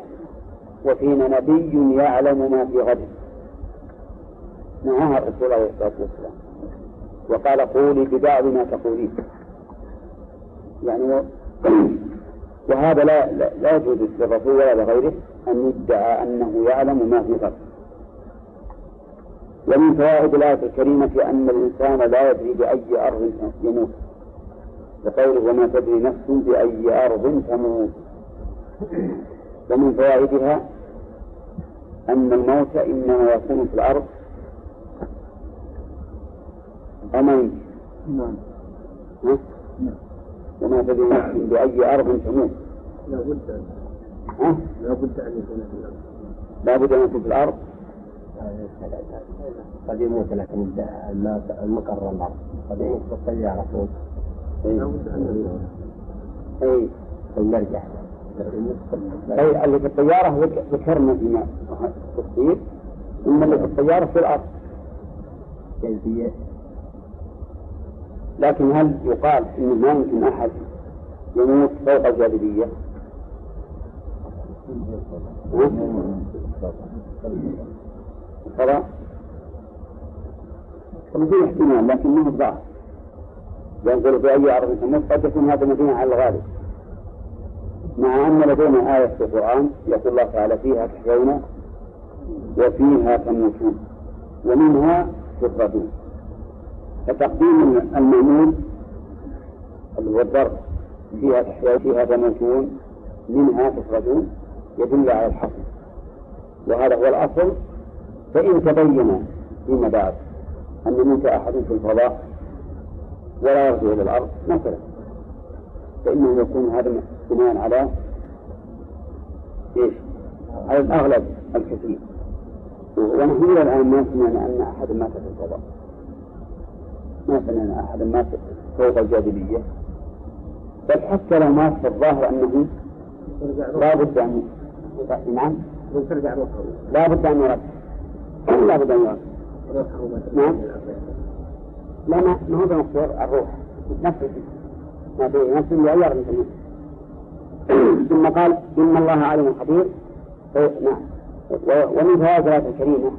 وفينا نبي يعلم ما في غد. نهاها الرسول عليه الصلاة والسلام. وقال قولي ببعض ما تقولين. يعني. وهذا لا لا, لا يجوز للرسول ولا لغيره أن يدعى أنه يعلم ما في غد ومن فوائد الآية الكريمة أن الإنسان لا يدري بأي أرض يموت. لقوله وما تدري نفس بأي أرض تموت. ومن فوائدها أن الموت إنما يكون في الأرض أمين نعم. وما تدري نفس بأي أرض تموت. لا بد ها؟ لا بد أن يكون في الأرض. لا بد أن يكون في الأرض؟ قد يموت لكن المقر الأرض قد يموت بالطيارة فوق لا بد أن يكون أي. فلنرجع أي اللي في الطيارة ذك- ذكرنا فيما التفصيل إن اللي في الطيارة في الأرض. لكن هل يقال إنه ما يمكن أحد يموت فوق الجاذبية؟ ها؟ الفضاء في احتمال لكن ما هو ظاهر ينزل في أي أرض تموت قد يكون هذا مبني على الغالب مع أن لدينا آية في القرآن يقول الله تعالى فيها تحيون وفيها تموتون ومنها تخرجون فتقديم المأمول اللي هو الضرب فيها تحيون فيها تموتون منها تخرجون يدل على الحصر. وهذا هو الأصل. فإن تبين فيما بعد أن يموت أحد في الفضاء ولا يرجع إلى الأرض مثلا فإنه يكون هذا بناء على إيش؟ على الأغلب الكثير. ونحن إلى الآن ما سمعنا أن أحد مات في الفضاء. ما سمعنا أحد مات فوق الجاذبية بل حتى لو مات فالظاهر أنه لا بد أن نعم. روحه لا بد أن يرد. لا بد أن يرد. نعم. لا ما ما هو بمقدور الروح. نفس ما في نفس يغير تمام. ثم قال إن الله عليم خبير. نعم. ومن فوائد الآية الكريمة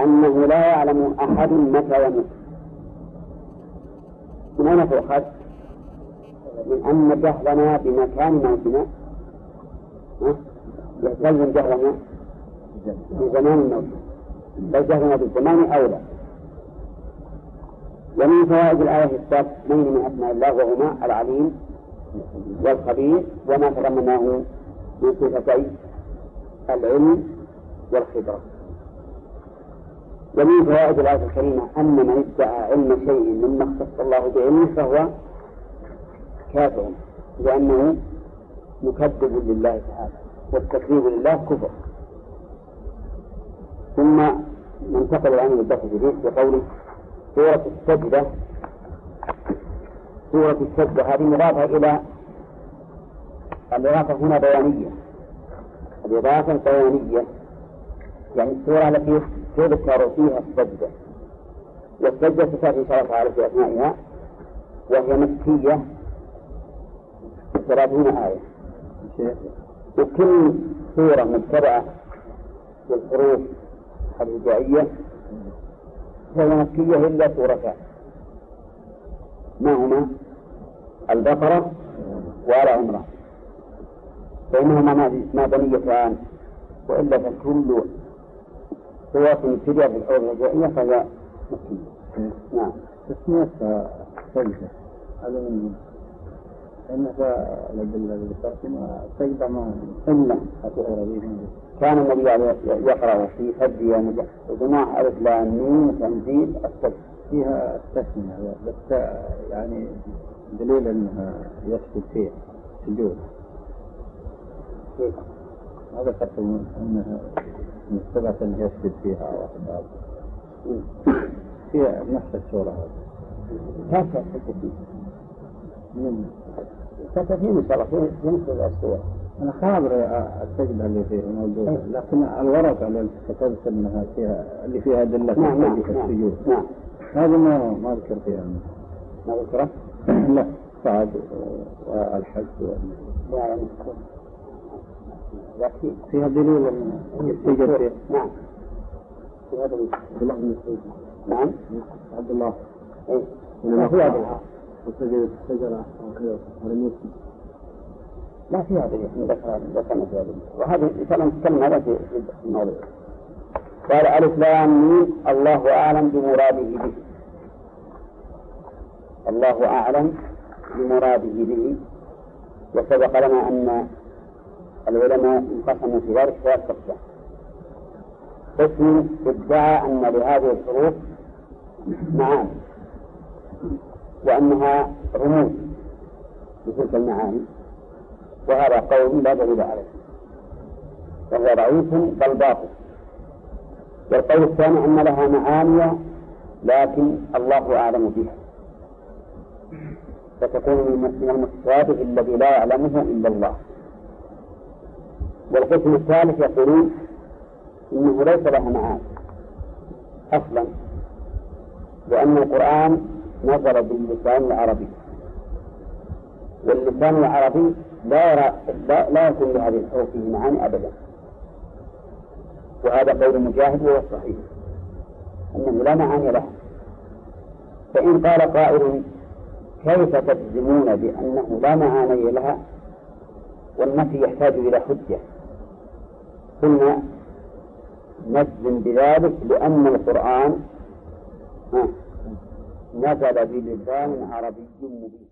أنه لا يعلم أحد متى يموت. من أين تؤخذ؟ من أن جهلنا بمكان موتنا. ها؟ يستلزم جهلنا بزمان الموت. بل جهلنا بالزمان أولى. ومن فوائد الآية إثبات من أسماء الله وهما؟ العليم والخبير وما تضمناه من صفتي العلم والخبرة. ومن فوائد الآية الكريمة أن من ادعى علم شيء مما اختص الله بعلمه فهو كافر لأنه مكذب لله تعالى والتكذيب لله كفر. ثم ننتقل الآن للدرس الجديد بقوله سورة السجدة. سورة السجدة هذه مضافة إلى الإضافة هنا بيانية. الإضافة بيانية يعني السورة التي تذكر فيها السجدة والسجدة شاء الله تعالى في أثنائها. وهي مكية ثلاثون آية. وكل سورة متبعة بالحروف الهجائية فهي مكية إلا سورتان ما هما؟ البقرة وآل عمران فإنهما مدنيتان وإلا فكل سورة ابتدأ بالحروف الهجائية فهي مكية نعم. تسميتها سجدة هذا من اللي ترسمها سجدة ما إلا. كان النبي عليه يقرأ في فج جماعة ألف لام ميم تنزيل السجد فيها التسمية. بس يعني دليل أنها يسجد فيها سجود هذا أنها مستبعة أن يسجد فيها واحد فيها نفس السورة هذه. كيف السجد من كتبين إن شاء الله. في في نصف الأسبوع أنا خابر السجدة اللي فيه موجودة لكن الورقة اللي كتبت أنها فيها اللي فيها أدلة نعم نعم في نعم. السجود. نعم. هذا ما ما أذكر فيها. ما ذكره؟ لا. الصعب والحج لا لكن فيها دليل نعم. في هذا عبد الله. بن مسعود نعم عبد الله اي في هذا. وسجدت الشجرة وكذا ولم يسجد لا في هذا ذكر ذكرنا في هذا. وهذا ان شاء الله نتكلم هذا في الموضوع. قال ألف لام ميم الله أعلم بمراده به. الله أعلم بمراده به. وسبق لنا أن العلماء انقسموا في ذلك ثلاث اقسام قسم ادعى أن لهذه الحروف معاني وأنها رموز لتلك المعاني وهذا قول لا دليل عليه وهو ضعيف بل باطل. والقول الثاني أن لها معاني لكن الله أعلم بها. فتكون من المتشابه الذي لا يعلمه إلا الله. والقسم الثالث يقولون إنه ليس لها معاني أصلا لأن القرآن نزل باللسان العربي. واللسان العربي لا يرى لا, لا يكون لهذه الحروف فيه معاني أبدا. وهذا قول مجاهد وهو الصحيح أنه لا معاني لها فإن قال قائل كيف تجزمون بأنه لا معاني لها؟ والنفي يحتاج إلى حجة. قلنا نجزم بذلك لأن القرآن نزل بلسان عربي مبين.